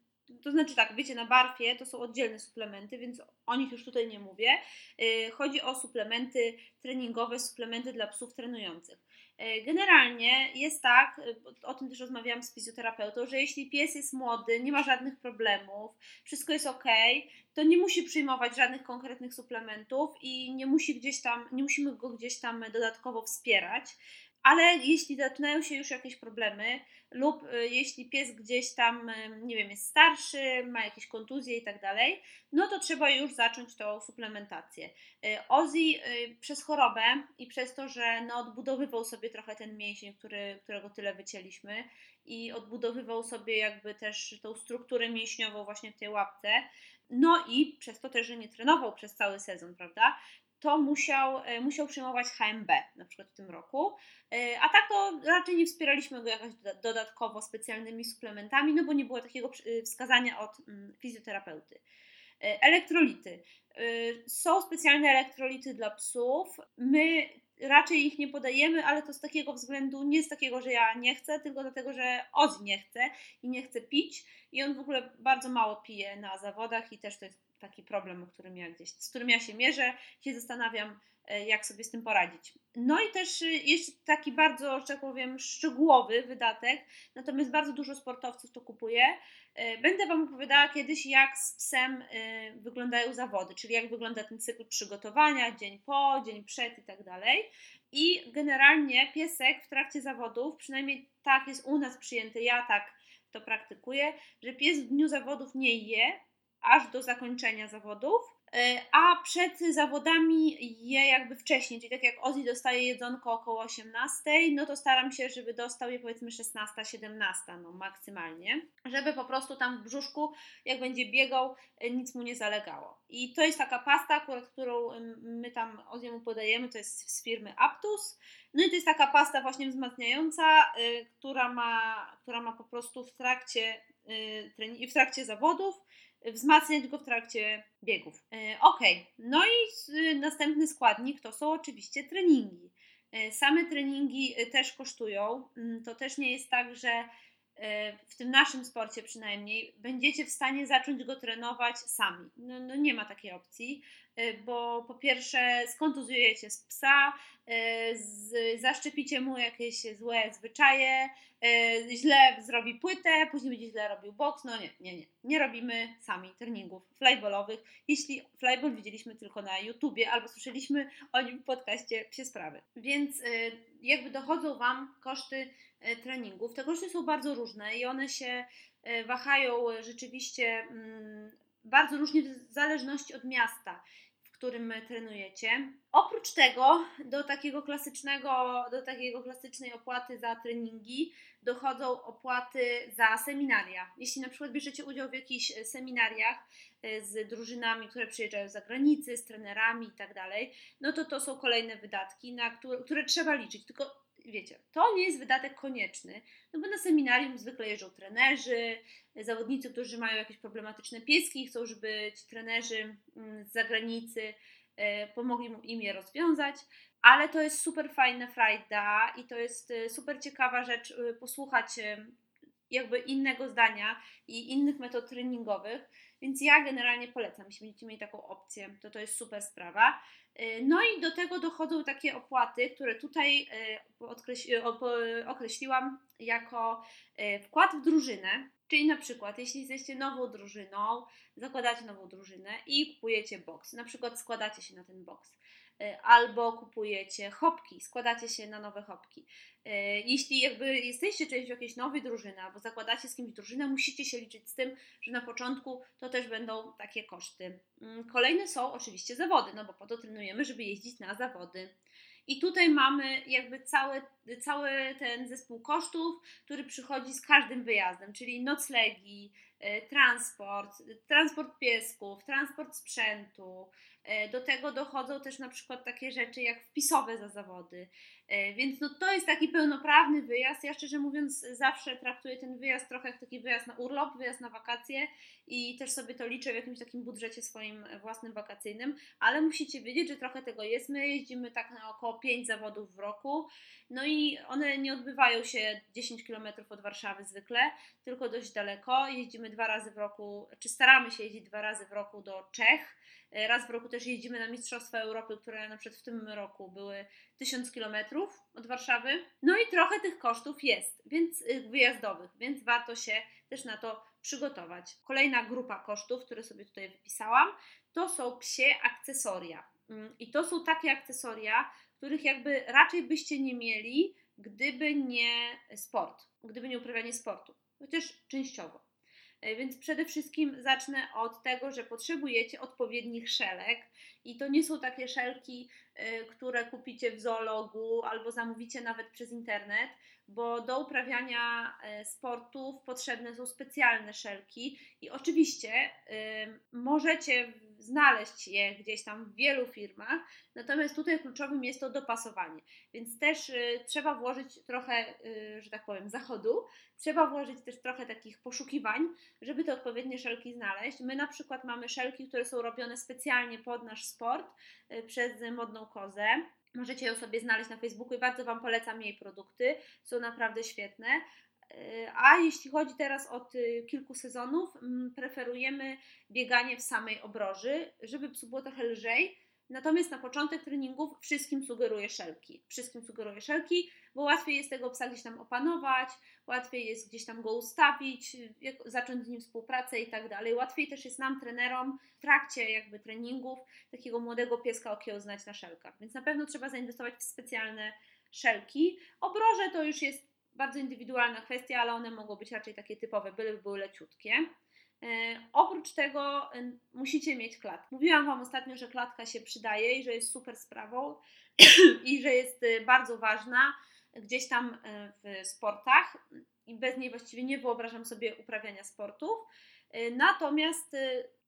to znaczy tak, wiecie, na barfie to są oddzielne suplementy, więc o nich już tutaj nie mówię. Y, chodzi o suplementy treningowe, suplementy dla psów trenujących. Y, generalnie jest tak, y, o tym też rozmawiałam z fizjoterapeutą, że jeśli pies jest młody, nie ma żadnych problemów, wszystko jest ok, to nie musi przyjmować żadnych konkretnych suplementów i nie musi gdzieś tam, nie musimy go gdzieś tam dodatkowo wspierać ale jeśli zaczynają się już jakieś problemy, lub y, jeśli pies gdzieś tam, y, nie wiem, jest starszy, ma jakieś kontuzje i tak dalej, no to trzeba już zacząć tą suplementację. Y, Ozzy przez chorobę i przez to, że no, odbudowywał sobie trochę ten mięsień, który, którego tyle wycięliśmy i odbudowywał sobie jakby też tą strukturę mięśniową właśnie w tej łapce, no i przez to też, że nie trenował przez cały sezon, prawda? To musiał, e, musiał przyjmować HMB na przykład w tym roku. E, a tak to raczej nie wspieraliśmy go jakoś dodatkowo specjalnymi suplementami, no bo nie było takiego e, wskazania od mm, fizjoterapeuty. Elektrolity. Są specjalne elektrolity dla psów. My raczej ich nie podajemy, ale to z takiego względu, nie z takiego, że ja nie chcę, tylko dlatego, że Ozzy nie chce i nie chce pić i on w ogóle bardzo mało pije na zawodach i też to jest taki problem, o którym ja gdzieś, z którym ja się mierzę, się zastanawiam, e, jak sobie z tym poradzić. No i też e, jeszcze taki bardzo, że tak powiem, szczegółowy wydatek, natomiast bardzo dużo sportowców to kupuje. E, będę Wam opowiadała kiedyś, jak z psem wyglądają zawody, czyli jak wygląda ten cykl przygotowania, dzień po, dzień przed i tak dalej. I generalnie piesek w trakcie zawodów, przynajmniej tak jest u nas przyjęty, ja tak to praktykuję, że pies w dniu zawodów nie je, aż do zakończenia zawodów, e, a przed zawodami je jakby wcześniej, czyli tak jak Ozzy dostaje jedzonko około 18, no to staram się, żeby dostał je powiedzmy 16, 17, no maksymalnie, żeby po prostu tam w brzuszku, jak będzie biegał, e, nic mu nie zalegało. I to jest taka pasta, akurat, którą my tam Ozzy'emu podajemy, to jest z firmy Aptus. No i to jest taka pasta właśnie wzmacniająca, y, która, ma, która ma po prostu w trakcie, w trakcie zawodów wzmacniać go w trakcie biegów. E, ok, no i następny składnik to są oczywiście treningi. E, same treningi e, też kosztują. Mm, to też nie jest tak, że w tym naszym sporcie przynajmniej będziecie w stanie zacząć go trenować sami. No, no nie ma takiej opcji. Y, bo po pierwsze skontuzujecie z psa, y, z, zaszczepicie mu jakieś złe zwyczaje, źle zrobi płytę, później będzie źle robił boks. No nie, nie, nie. Nie robimy sami treningów flyballowych. Jeśli flyball widzieliśmy tylko na YouTubie albo słyszeliśmy o nim w podcaście Psie Sprawy. Więc jakby dochodzą Wam koszty treningów. Te koszty są bardzo różne i one się wahają rzeczywiście mm, bardzo różnie w zależności od miasta którym trenujecie. Oprócz tego do takiego klasycznego, do takiego klasycznej opłaty za treningi dochodzą opłaty za seminaria. Jeśli na przykład bierzecie udział w jakichś seminariach e, z drużynami, które przyjeżdżają z zagranicy, z trenerami i tak dalej, no to to są kolejne wydatki, na które, które trzeba liczyć. Tylko wiecie, to nie jest wydatek konieczny, no bo na seminarium zwykle jeżdżą trenerzy, zawodnicy, którzy mają jakieś problematyczne pieski i chcą, żeby ci trenerzy mm, z zagranicy e, pomogli im je rozwiązać, ale to jest super fajna frajda i to jest e, super ciekawa rzecz e, posłuchać jakby innego zdania i innych metod treningowych, więc ja generalnie polecam, jeśli będziecie mieli taką opcję, to to jest super sprawa. Y, no i do tego dochodzą takie opłaty, które tutaj y, określiłam jako y, wkład w drużynę, czyli na przykład jeśli jesteście nową drużyną, zakładacie nową drużynę i kupujecie box, na przykład składacie się na ten box. E, albo kupujecie hopki, składacie się na nowe hopki. E, jeśli jakby jesteście częścią jakiejś nowej drużyny albo zakładacie z kimś drużynę, musicie się liczyć z tym, że na początku to też będą takie koszty. Mm, kolejne są oczywiście zawody, no bo po to trenujemy, żeby jeździć na zawody. I tutaj mamy jakby cały, cały ten zespół kosztów, który przychodzi z każdym wyjazdem, czyli noclegi, e, transport, transport piesków, transport sprzętu, do tego dochodzą też na przykład takie rzeczy jak wpisowe za zawody. E, więc no to jest taki pełnoprawny wyjazd. Ja szczerze mówiąc zawsze traktuję ten wyjazd trochę jak taki wyjazd na urlop, wyjazd na wakacje i też sobie to liczę w jakimś takim budżecie swoim własnym wakacyjnym, ale musicie wiedzieć, że trochę tego jest. My jeździmy tak na około 5 zawodów w roku, no i one nie odbywają się 10 km od Warszawy zwykle, tylko dość daleko. Jeździmy dwa razy w roku, czy staramy się jeździć dwa razy w roku do Czech E, raz w roku też jeździmy na Mistrzostwa Europy, które na przykład w tym roku były 1000 km od Warszawy. No i trochę tych kosztów jest, więc y, wyjazdowych, więc warto się też na to przygotować. Kolejna grupa kosztów, które sobie tutaj wypisałam, to są psie akcesoria. Mm, I to są takie akcesoria, których jakby raczej byście nie mieli, gdyby nie sport, gdyby nie uprawianie sportu, chociaż częściowo. E, więc przede wszystkim zacznę od tego, że potrzebujecie odpowiednich szelek i to nie są takie szelki, e, które kupicie w zoologu albo zamówicie nawet przez internet, bo do uprawiania e, sportów potrzebne są specjalne szelki i oczywiście możecie znaleźć je gdzieś tam w wielu firmach, natomiast tutaj kluczowym jest to dopasowanie, więc też y, trzeba włożyć trochę, y, że tak powiem, zachodu, trzeba włożyć też trochę takich poszukiwań, żeby te odpowiednie szelki znaleźć. My na przykład mamy szelki, które są robione specjalnie pod nasz sport y, przez modną kozę. Możecie ją sobie znaleźć na Facebooku i bardzo Wam polecam jej produkty. Są naprawdę świetne. A jeśli chodzi teraz od kilku sezonów, mm, preferujemy bieganie w samej obroży, żeby psu było trochę lżej. Natomiast na początek treningów wszystkim sugeruję szelki. Wszystkim sugeruję szelki, bo łatwiej jest tego psa gdzieś tam opanować, łatwiej jest gdzieś tam go ustawić, zacząć z nim współpracę i tak dalej. Łatwiej też jest nam, trenerom, w trakcie jakby treningów takiego młodego pieska okiełznać na szelkach. Więc na pewno trzeba zainwestować w specjalne szelki. Obroże to już jest bardzo indywidualna kwestia, ale one mogą być raczej takie typowe, byle były leciutkie. E, oprócz tego e, musicie mieć klatkę. Mówiłam Wam ostatnio, że klatka się przydaje i że jest super sprawą i że jest e, bardzo ważna gdzieś tam w sportach i bez niej właściwie nie wyobrażam sobie uprawiania sportów. Natomiast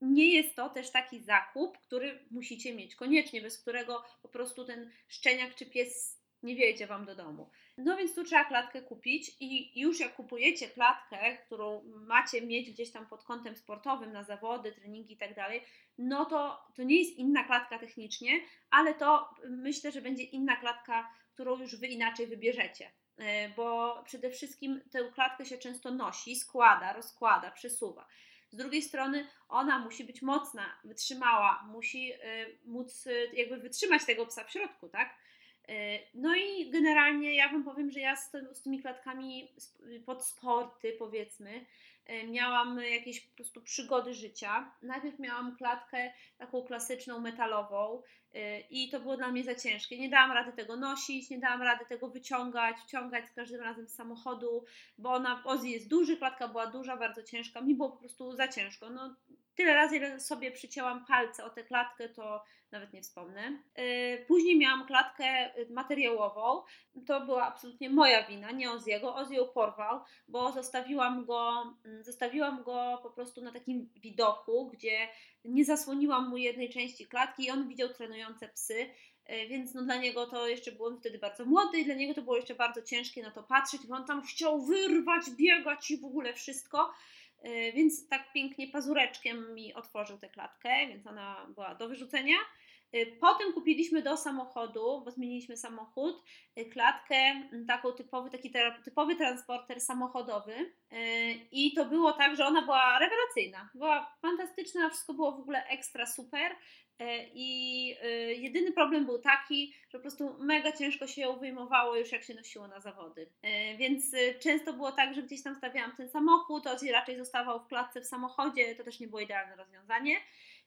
nie jest to też taki zakup, który musicie mieć koniecznie, bez którego po prostu ten szczeniak czy pies nie wejdzie Wam do domu. No więc tu trzeba klatkę kupić i już jak kupujecie klatkę, którą macie mieć gdzieś tam pod kątem sportowym na zawody, treningi i tak dalej, no to to nie jest inna klatka technicznie, ale to myślę, że będzie inna klatka, którą już Wy inaczej wybierzecie. E, bo przede wszystkim tę klatkę się często nosi, składa, rozkłada, przesuwa. Z drugiej strony ona musi być mocna, wytrzymała, musi e, móc e, jakby wytrzymać tego psa w środku, tak? E, no i generalnie ja Wam powiem, że ja z, z tymi klatkami pod sporty powiedzmy e, miałam jakieś po prostu przygody życia. Najpierw miałam klatkę taką klasyczną, metalową e, i to było dla mnie za ciężkie. Nie dałam rady tego nosić, nie dałam rady tego wyciągać, wciągać z każdym razem z samochodu, bo ona, Ozzy jest duży, klatka była duża, bardzo ciężka, mi było po prostu za ciężko. No, tyle razy, ile sobie przycięłam palce o tę klatkę, to nawet nie wspomnę. E, później miałam klatkę materiałową. To była absolutnie moja wina, nie Oziego. Ozi ją porwał, bo zostawiłam go, mm, zostawiłam go po prostu na takim widoku, gdzie nie zasłoniłam mu jednej części klatki i on widział trenujące psy. E, więc no dla niego to jeszcze było wtedy bardzo młody i dla niego to było jeszcze bardzo ciężkie na to patrzeć, bo on tam chciał wyrwać, biegać i w ogóle wszystko. E, więc tak pięknie pazureczkiem mi otworzył tę klatkę, więc ona była do wyrzucenia. E, potem kupiliśmy do samochodu, bo zmieniliśmy samochód, e, klatkę, taką typowy, taki typowy transporter samochodowy. I to było tak, że ona była rewelacyjna. Była fantastyczna, wszystko było w ogóle ekstra super. I jedyny problem był taki, że po prostu mega ciężko się ją wyjmowało już jak się nosiło na zawody. Więc często było tak, że gdzieś tam stawiałam ten samochód, Ozzy raczej zostawał w klatce w samochodzie, to też nie było idealne rozwiązanie.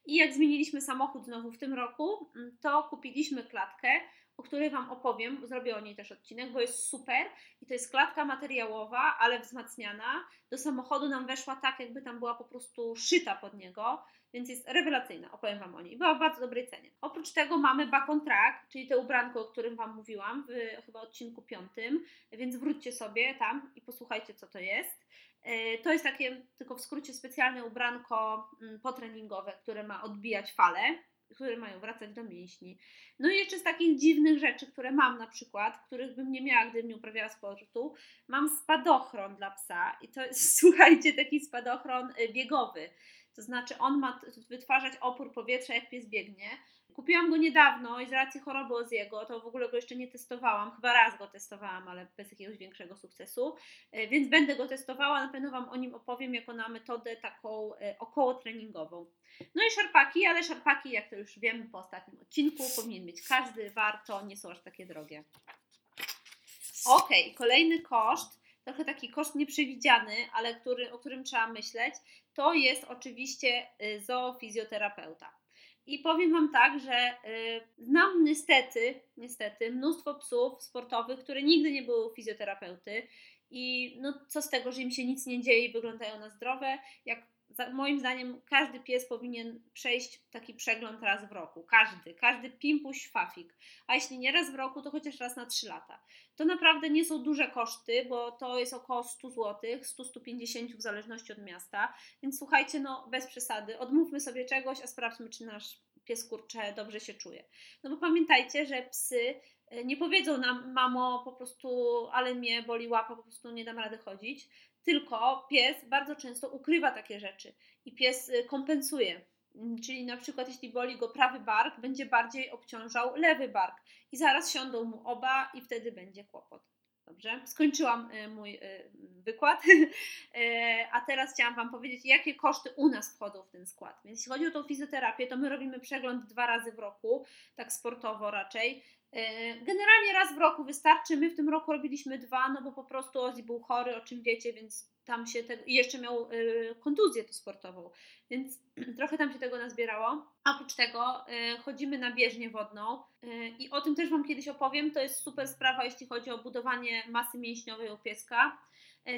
I jak zmieniliśmy samochód znowu w tym roku, mm, to kupiliśmy klatkę, o której Wam opowiem, zrobię o niej też odcinek, bo jest super i to jest klatka materiałowa, ale wzmacniana. Do samochodu nam weszła tak, jakby tam była po prostu szyta pod niego, więc jest rewelacyjna, opowiem Wam o niej. Była w bardzo dobrej cenie. Oprócz tego mamy back on track, czyli te ubranko, o którym Wam mówiłam w chyba odcinku piątym, więc wróćcie sobie tam i posłuchajcie, co to jest. E, to jest takie, tylko w skrócie, specjalne ubranko mm, potreningowe, które ma odbijać fale, które mają wracać do mięśni. No i jeszcze z takich dziwnych rzeczy, które mam na przykład, których bym nie miała, gdybym nie uprawiała sportu, mam spadochron dla psa i to jest, słuchajcie, taki spadochron y, biegowy. To znaczy on ma wytwarzać opór powietrza, jak pies biegnie. Kupiłam go niedawno i z racji choroby Oziego, to w ogóle go jeszcze nie testowałam. Chyba raz go testowałam, ale bez jakiegoś większego sukcesu. E, więc będę go testowała, na pewno Wam o nim opowiem jako na metodę taką e, około treningową. No i szarpaki, ale szarpaki, jak to już wiemy po ostatnim odcinku, powinien mieć każdy, warto, nie są aż takie drogie. Ok, kolejny koszt, trochę taki koszt nieprzewidziany, ale który, o którym trzeba myśleć, to jest oczywiście y, zoofizjoterapeuta. I powiem Wam tak, że y, znam niestety, niestety mnóstwo psów sportowych, które nigdy nie były fizjoterapeuty. I no, co z tego, że im się nic nie dzieje i wyglądają na zdrowe, jak moim zdaniem każdy pies powinien przejść taki przegląd raz w roku. Każdy, każdy pimpuś, fafik. A jeśli nie raz w roku, to chociaż raz na 3 lata. To naprawdę nie są duże koszty, bo to jest około 100 zł, 100-150 w zależności od miasta. Więc słuchajcie, no bez przesady, odmówmy sobie czegoś, a sprawdźmy, czy nasz pies kurcze dobrze się czuje. No bo pamiętajcie, że psy e, nie powiedzą nam, mamo, po prostu, ale mnie boli łapa, po prostu nie dam rady chodzić tylko pies bardzo często ukrywa takie rzeczy i pies y, kompensuje. Mm, czyli na przykład jeśli boli go prawy bark, będzie bardziej obciążał lewy bark i zaraz siądą mu oba i wtedy będzie kłopot. Dobrze, skończyłam y, mój y, wykład, a teraz chciałam Wam powiedzieć, jakie koszty u nas wchodzą w ten skład. Więc jeśli chodzi o tą fizjoterapię, to my robimy przegląd dwa razy w roku, tak sportowo raczej. E, generalnie raz w roku wystarczy. My w tym roku robiliśmy dwa, no bo po prostu Ozzy był chory, o czym wiecie, więc tam się te... i jeszcze miał y, kontuzję to sportową, więc trochę tam się tego nazbierało. A oprócz tego y, chodzimy na bieżnię wodną i o tym też Wam kiedyś opowiem. To jest super sprawa, jeśli chodzi o budowanie masy mięśniowej u pieska.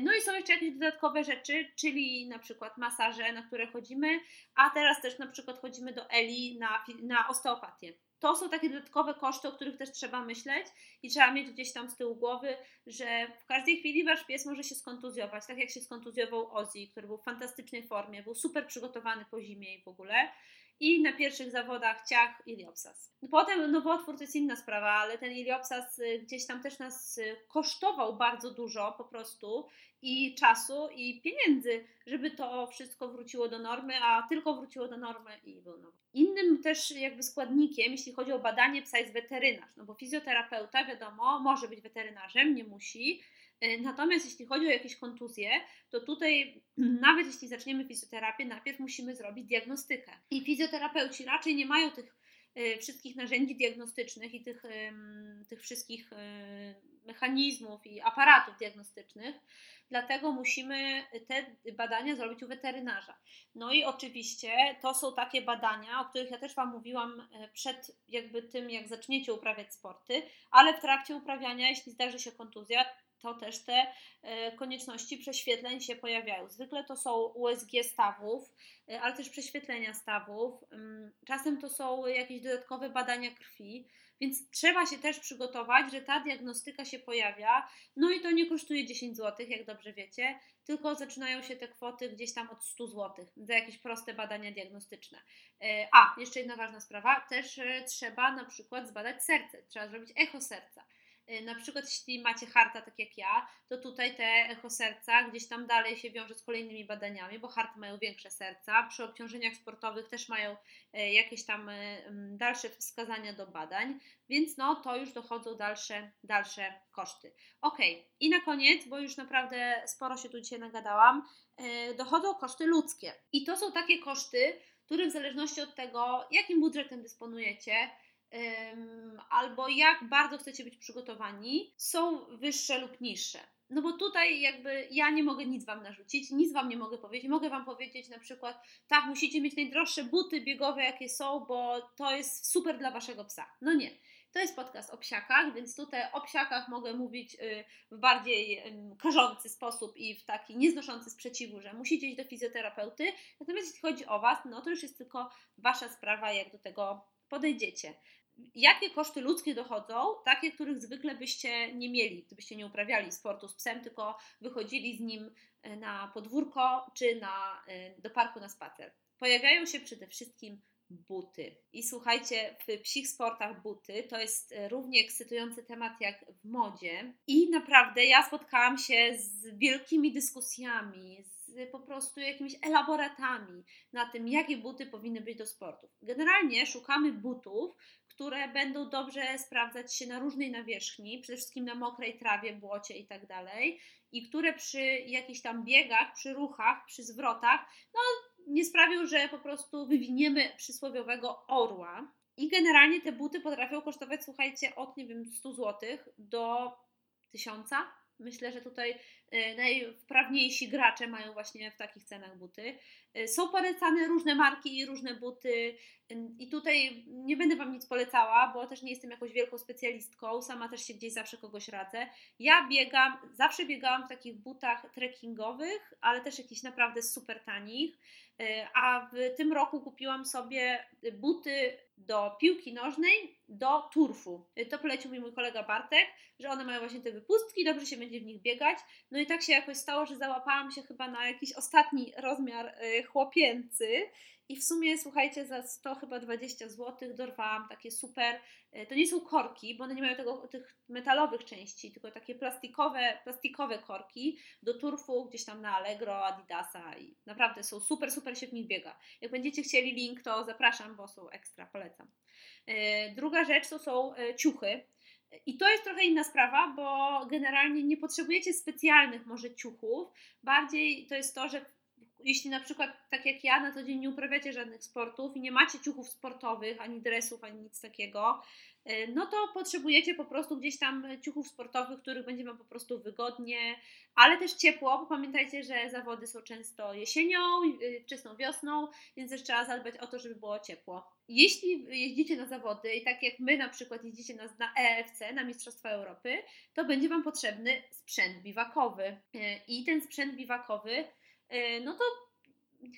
No i są jeszcze jakieś dodatkowe rzeczy, czyli na przykład masaże, na które chodzimy, a teraz też na przykład chodzimy do Eli na, na osteopatię to są takie dodatkowe koszty, o których też trzeba myśleć i trzeba mieć gdzieś tam z tyłu głowy, że w każdej chwili wasz pies może się skontuzjować, tak jak się skontuzjował Ozzy, który był w fantastycznej formie, był super przygotowany po zimie i w ogóle i na pierwszych zawodach ciach Iliopsas. Potem nowotwór to jest inna sprawa, ale ten Iliopsas y, gdzieś tam też nas y, kosztował bardzo dużo po prostu i czasu i pieniędzy, żeby to wszystko wróciło do normy, a tylko wróciło do normy i był nowy. Innym też jakby składnikiem, jeśli chodzi o badanie psa jest weterynarz, no bo fizjoterapeuta wiadomo, może być weterynarzem, nie musi, natomiast jeśli chodzi o jakieś kontuzje, to tutaj nawet jeśli zaczniemy fizjoterapię, najpierw musimy zrobić diagnostykę. I fizjoterapeuci raczej nie mają tych e, wszystkich narzędzi diagnostycznych i tych, tych wszystkich e, mechanizmów i aparatów diagnostycznych, dlatego musimy te badania zrobić u weterynarza. No i oczywiście to są takie badania, o których ja też Wam mówiłam przed jakby tym, jak zaczniecie uprawiać sporty, ale w trakcie uprawiania, jeśli zdarzy się kontuzja, to też te e, konieczności prześwietleń się pojawiają. Zwykle to są USG stawów, e, ale też prześwietlenia stawów. Mm, czasem to są jakieś dodatkowe badania krwi, więc trzeba się też przygotować, że ta diagnostyka się pojawia. No i to nie kosztuje 10 zł, jak dobrze wiecie, tylko zaczynają się te kwoty gdzieś tam od 100 zł za jakieś proste badania diagnostyczne. E, a, jeszcze jedna ważna sprawa, też trzeba na przykład zbadać serce, trzeba zrobić echo serca. Y, na przykład jeśli macie harta tak jak ja, to tutaj te echo serca gdzieś tam dalej się wiąże z kolejnymi badaniami, bo harty mają większe serca, przy obciążeniach sportowych też mają y, jakieś tam y, dalsze wskazania do badań, więc no to już dochodzą dalsze, dalsze koszty. Ok, i na koniec, bo już naprawdę sporo się tu dzisiaj nagadałam, dochodzą koszty ludzkie. I to są takie koszty, które w zależności od tego, jakim budżetem dysponujecie, albo jak bardzo chcecie być przygotowani, są wyższe lub niższe. no bo tutaj jakby ja nie mogę nic Wam narzucić, nic Wam nie mogę powiedzieć. Mogę Wam powiedzieć na przykład, tak, musicie mieć najdroższe buty biegowe, jakie są, bo to jest super dla Waszego psa. No nie. To jest podcast o psiakach, więc tutaj o psiakach mogę mówić y, w bardziej karzący sposób i w taki nieznoszący sprzeciwu, że musicie iść do fizjoterapeuty. Natomiast jeśli chodzi o Was, no to już jest tylko Wasza sprawa, jak do tego podejdziecie jakie koszty ludzkie dochodzą, takie, których zwykle byście nie mieli, gdybyście nie uprawiali sportu z psem, tylko wychodzili z nim e, na podwórko czy na, e, do parku na spacer. Pojawiają się przede wszystkim buty. I słuchajcie, w psich sportach buty to jest e, równie ekscytujący temat jak w modzie. I naprawdę ja spotkałam się z wielkimi dyskusjami, z po prostu jakimiś elaboratami na tym, jakie buty powinny być do sportów. Generalnie szukamy butów, które będą dobrze sprawdzać się na różnej nawierzchni, przede wszystkim na mokrej trawie, błocie i tak dalej, i które przy jakichś tam biegach, przy ruchach, przy zwrotach, no nie sprawią, że po prostu wywiniemy przysłowiowego orła. I generalnie te buty potrafią kosztować, słuchajcie, od nie wiem, 100 zł do 1000 Myślę, że tutaj e, najwprawniejsi gracze mają właśnie w takich cenach buty. E, są polecane różne marki i różne buty, i tutaj nie będę Wam nic polecała, bo też nie jestem jakąś wielką specjalistką, sama też się gdzieś zawsze kogoś radzę. Ja biegam, zawsze biegałam w takich butach trekkingowych, ale też jakichś naprawdę super tanich. E, a w tym roku kupiłam sobie buty do piłki nożnej, do turfu. E, to polecił mi mój kolega Bartek, że one mają właśnie te wypustki, dobrze się będzie w nich biegać. No i tak się jakoś stało, że załapałam się chyba na jakiś ostatni rozmiar e, chłopięcy i w sumie, słuchajcie, za 100 chyba 20 zł dorwałam takie super, e, to nie są korki, bo one nie mają tego, tych metalowych części, tylko takie plastikowe, plastikowe korki do turfu gdzieś tam na Allegro, Adidasa i naprawdę są super, super się w nich biega. Jak będziecie chcieli link, to zapraszam, bo są ekstra, polecam. E, druga rzecz to są e, ciuchy. I to jest trochę inna sprawa, bo generalnie nie potrzebujecie specjalnych może ciuchów. Bardziej to jest to, że jeśli na przykład tak jak ja na co dzień nie uprawiacie żadnych sportów i nie macie ciuchów sportowych, ani dresów, ani nic takiego, e, no to potrzebujecie po prostu gdzieś tam ciuchów sportowych, których będzie Wam po prostu wygodnie, ale też ciepło, bo pamiętajcie, że zawody są często jesienią, e, wczesną wiosną, więc też trzeba zadbać o to, żeby było ciepło. Jeśli jeździcie na zawody i tak jak my na przykład jeździcie na, na EFC, na Mistrzostwa Europy, to będzie Wam potrzebny sprzęt biwakowy. E, I ten sprzęt biwakowy E, no to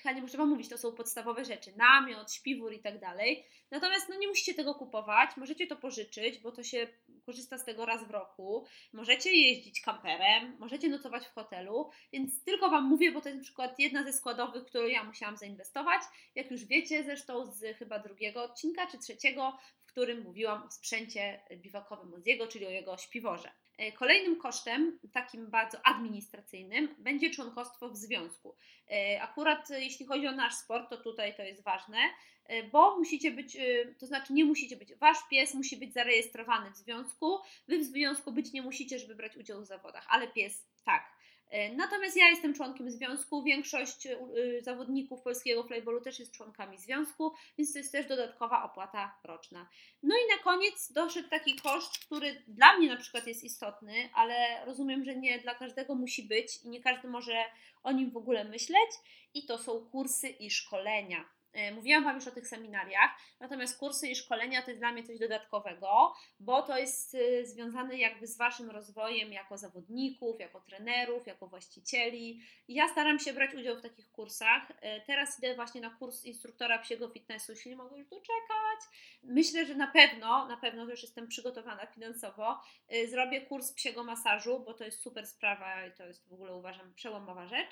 chyba nie muszę Wam mówić, to są podstawowe rzeczy, namiot, śpiwór i tak dalej. Natomiast no nie musicie tego kupować, możecie to pożyczyć, bo to się korzysta z tego raz w roku. Możecie jeździć kamperem, możecie nocować w hotelu, więc tylko Wam mówię, bo to jest na przykład jedna ze składowych, którą ja musiałam zainwestować. Jak już wiecie, zresztą z chyba drugiego odcinka czy trzeciego, w którym mówiłam o sprzęcie biwakowym Oziego, czyli o jego śpiworze. E, kolejnym kosztem, takim bardzo administracyjnym, będzie członkostwo w związku. E, akurat jeśli chodzi o nasz sport, to tutaj to jest ważne, e, bo musicie być, to znaczy nie musicie być, wasz pies musi być zarejestrowany w związku, wy w związku być nie musicie, żeby brać udział w zawodach, ale pies tak. E, natomiast ja jestem członkiem związku, większość y, zawodników polskiego flybolu też jest członkami związku, więc to jest też dodatkowa opłata roczna. No i na koniec doszedł taki koszt, który dla mnie na przykład jest istotny, ale rozumiem, że nie dla każdego musi być i nie każdy może o nim w ogóle myśleć i to są kursy i szkolenia. E, mówiłam Wam już o tych seminariach, natomiast kursy i szkolenia to jest dla mnie coś dodatkowego, bo to jest e, związane jakby z Waszym rozwojem jako zawodników, jako trenerów, jako właścicieli. ja staram się brać udział w takich kursach. E, teraz idę właśnie na kurs instruktora psiego fitnessu, jeśli mogę już doczekać. Myślę, że na pewno, na pewno już jestem przygotowana finansowo. Zrobię kurs psiego masażu, bo to jest super sprawa i to jest w ogóle uważam przełomowa rzecz.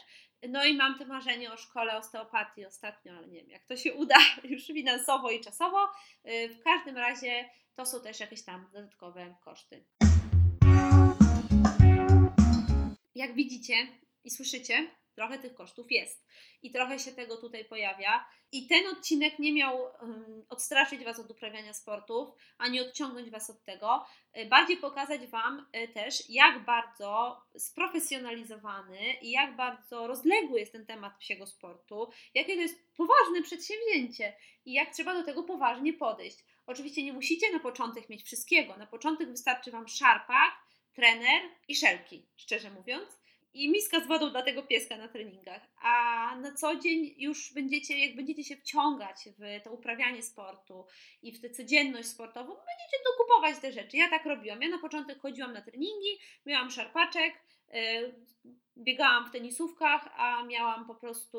No i mam to marzenie o szkole osteopatii ostatnio, ale nie wiem jak to się uda już finansowo i czasowo. Y, w każdym razie to są też jakieś tam dodatkowe koszty. Jak widzicie i słyszycie, trochę tych kosztów jest i trochę się tego tutaj pojawia. I ten odcinek nie miał um, odstraszyć Was od uprawiania sportów, ani odciągnąć Was od tego, e, bardziej pokazać Wam e, też, jak bardzo sprofesjonalizowany i jak bardzo rozległy jest ten temat psiego sportu, jakie to jest poważne przedsięwzięcie i jak trzeba do tego poważnie podejść. Oczywiście nie musicie na początek mieć wszystkiego. Na początek wystarczy Wam szarpak, trener i szelki, szczerze mówiąc. I miska z wodą dla tego pieska na treningach. A na co dzień już będziecie, jak będziecie się wciągać w to uprawianie sportu i w tę codzienność sportową, będziecie dokupować te rzeczy. Ja tak robiłam. Ja na początek chodziłam na treningi, miałam szarpaczek, yy, biegałam w tenisówkach, a miałam po prostu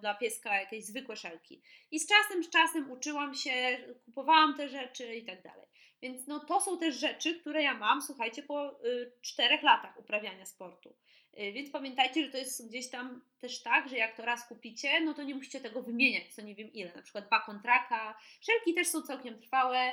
dla pieska jakieś zwykłe szelki. I z czasem, z czasem uczyłam się, kupowałam te rzeczy i tak dalej. Więc no, to są też rzeczy, które ja mam, słuchajcie, po y, czterech latach uprawiania sportu. Y, więc pamiętajcie, że to jest gdzieś tam też tak, że jak to raz kupicie, no to nie musicie tego wymieniać co nie wiem ile. Na przykład dwa kontraka, szelki też są całkiem trwałe,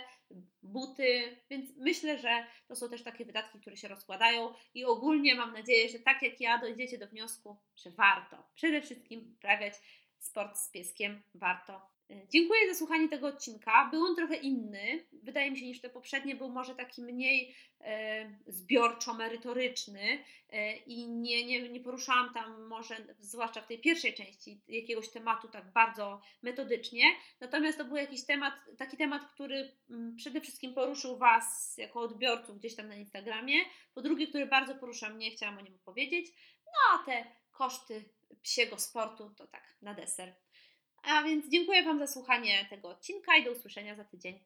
buty, więc myślę, że to są też takie wydatki, które się rozkładają i ogólnie mam nadzieję, że tak jak ja dojdziecie do wniosku, że warto przede wszystkim uprawiać sport z pieskiem, warto Dziękuję za słuchanie tego odcinka. Był on trochę inny, wydaje mi się, niż te poprzednie. Był może taki mniej e, zbiorczo-merytoryczny e, i nie, nie, nie poruszałam tam może, zwłaszcza w tej pierwszej części, jakiegoś tematu tak bardzo metodycznie. Natomiast to był jakiś temat, taki temat, który m, mm, przede wszystkim poruszył Was jako odbiorców gdzieś tam na Instagramie. Po drugie, który bardzo porusza mnie, chciałam o nim opowiedzieć. No a te koszty psiego sportu to tak na deser. A więc dziękuję Wam za słuchanie tego odcinka i do usłyszenia za tydzień.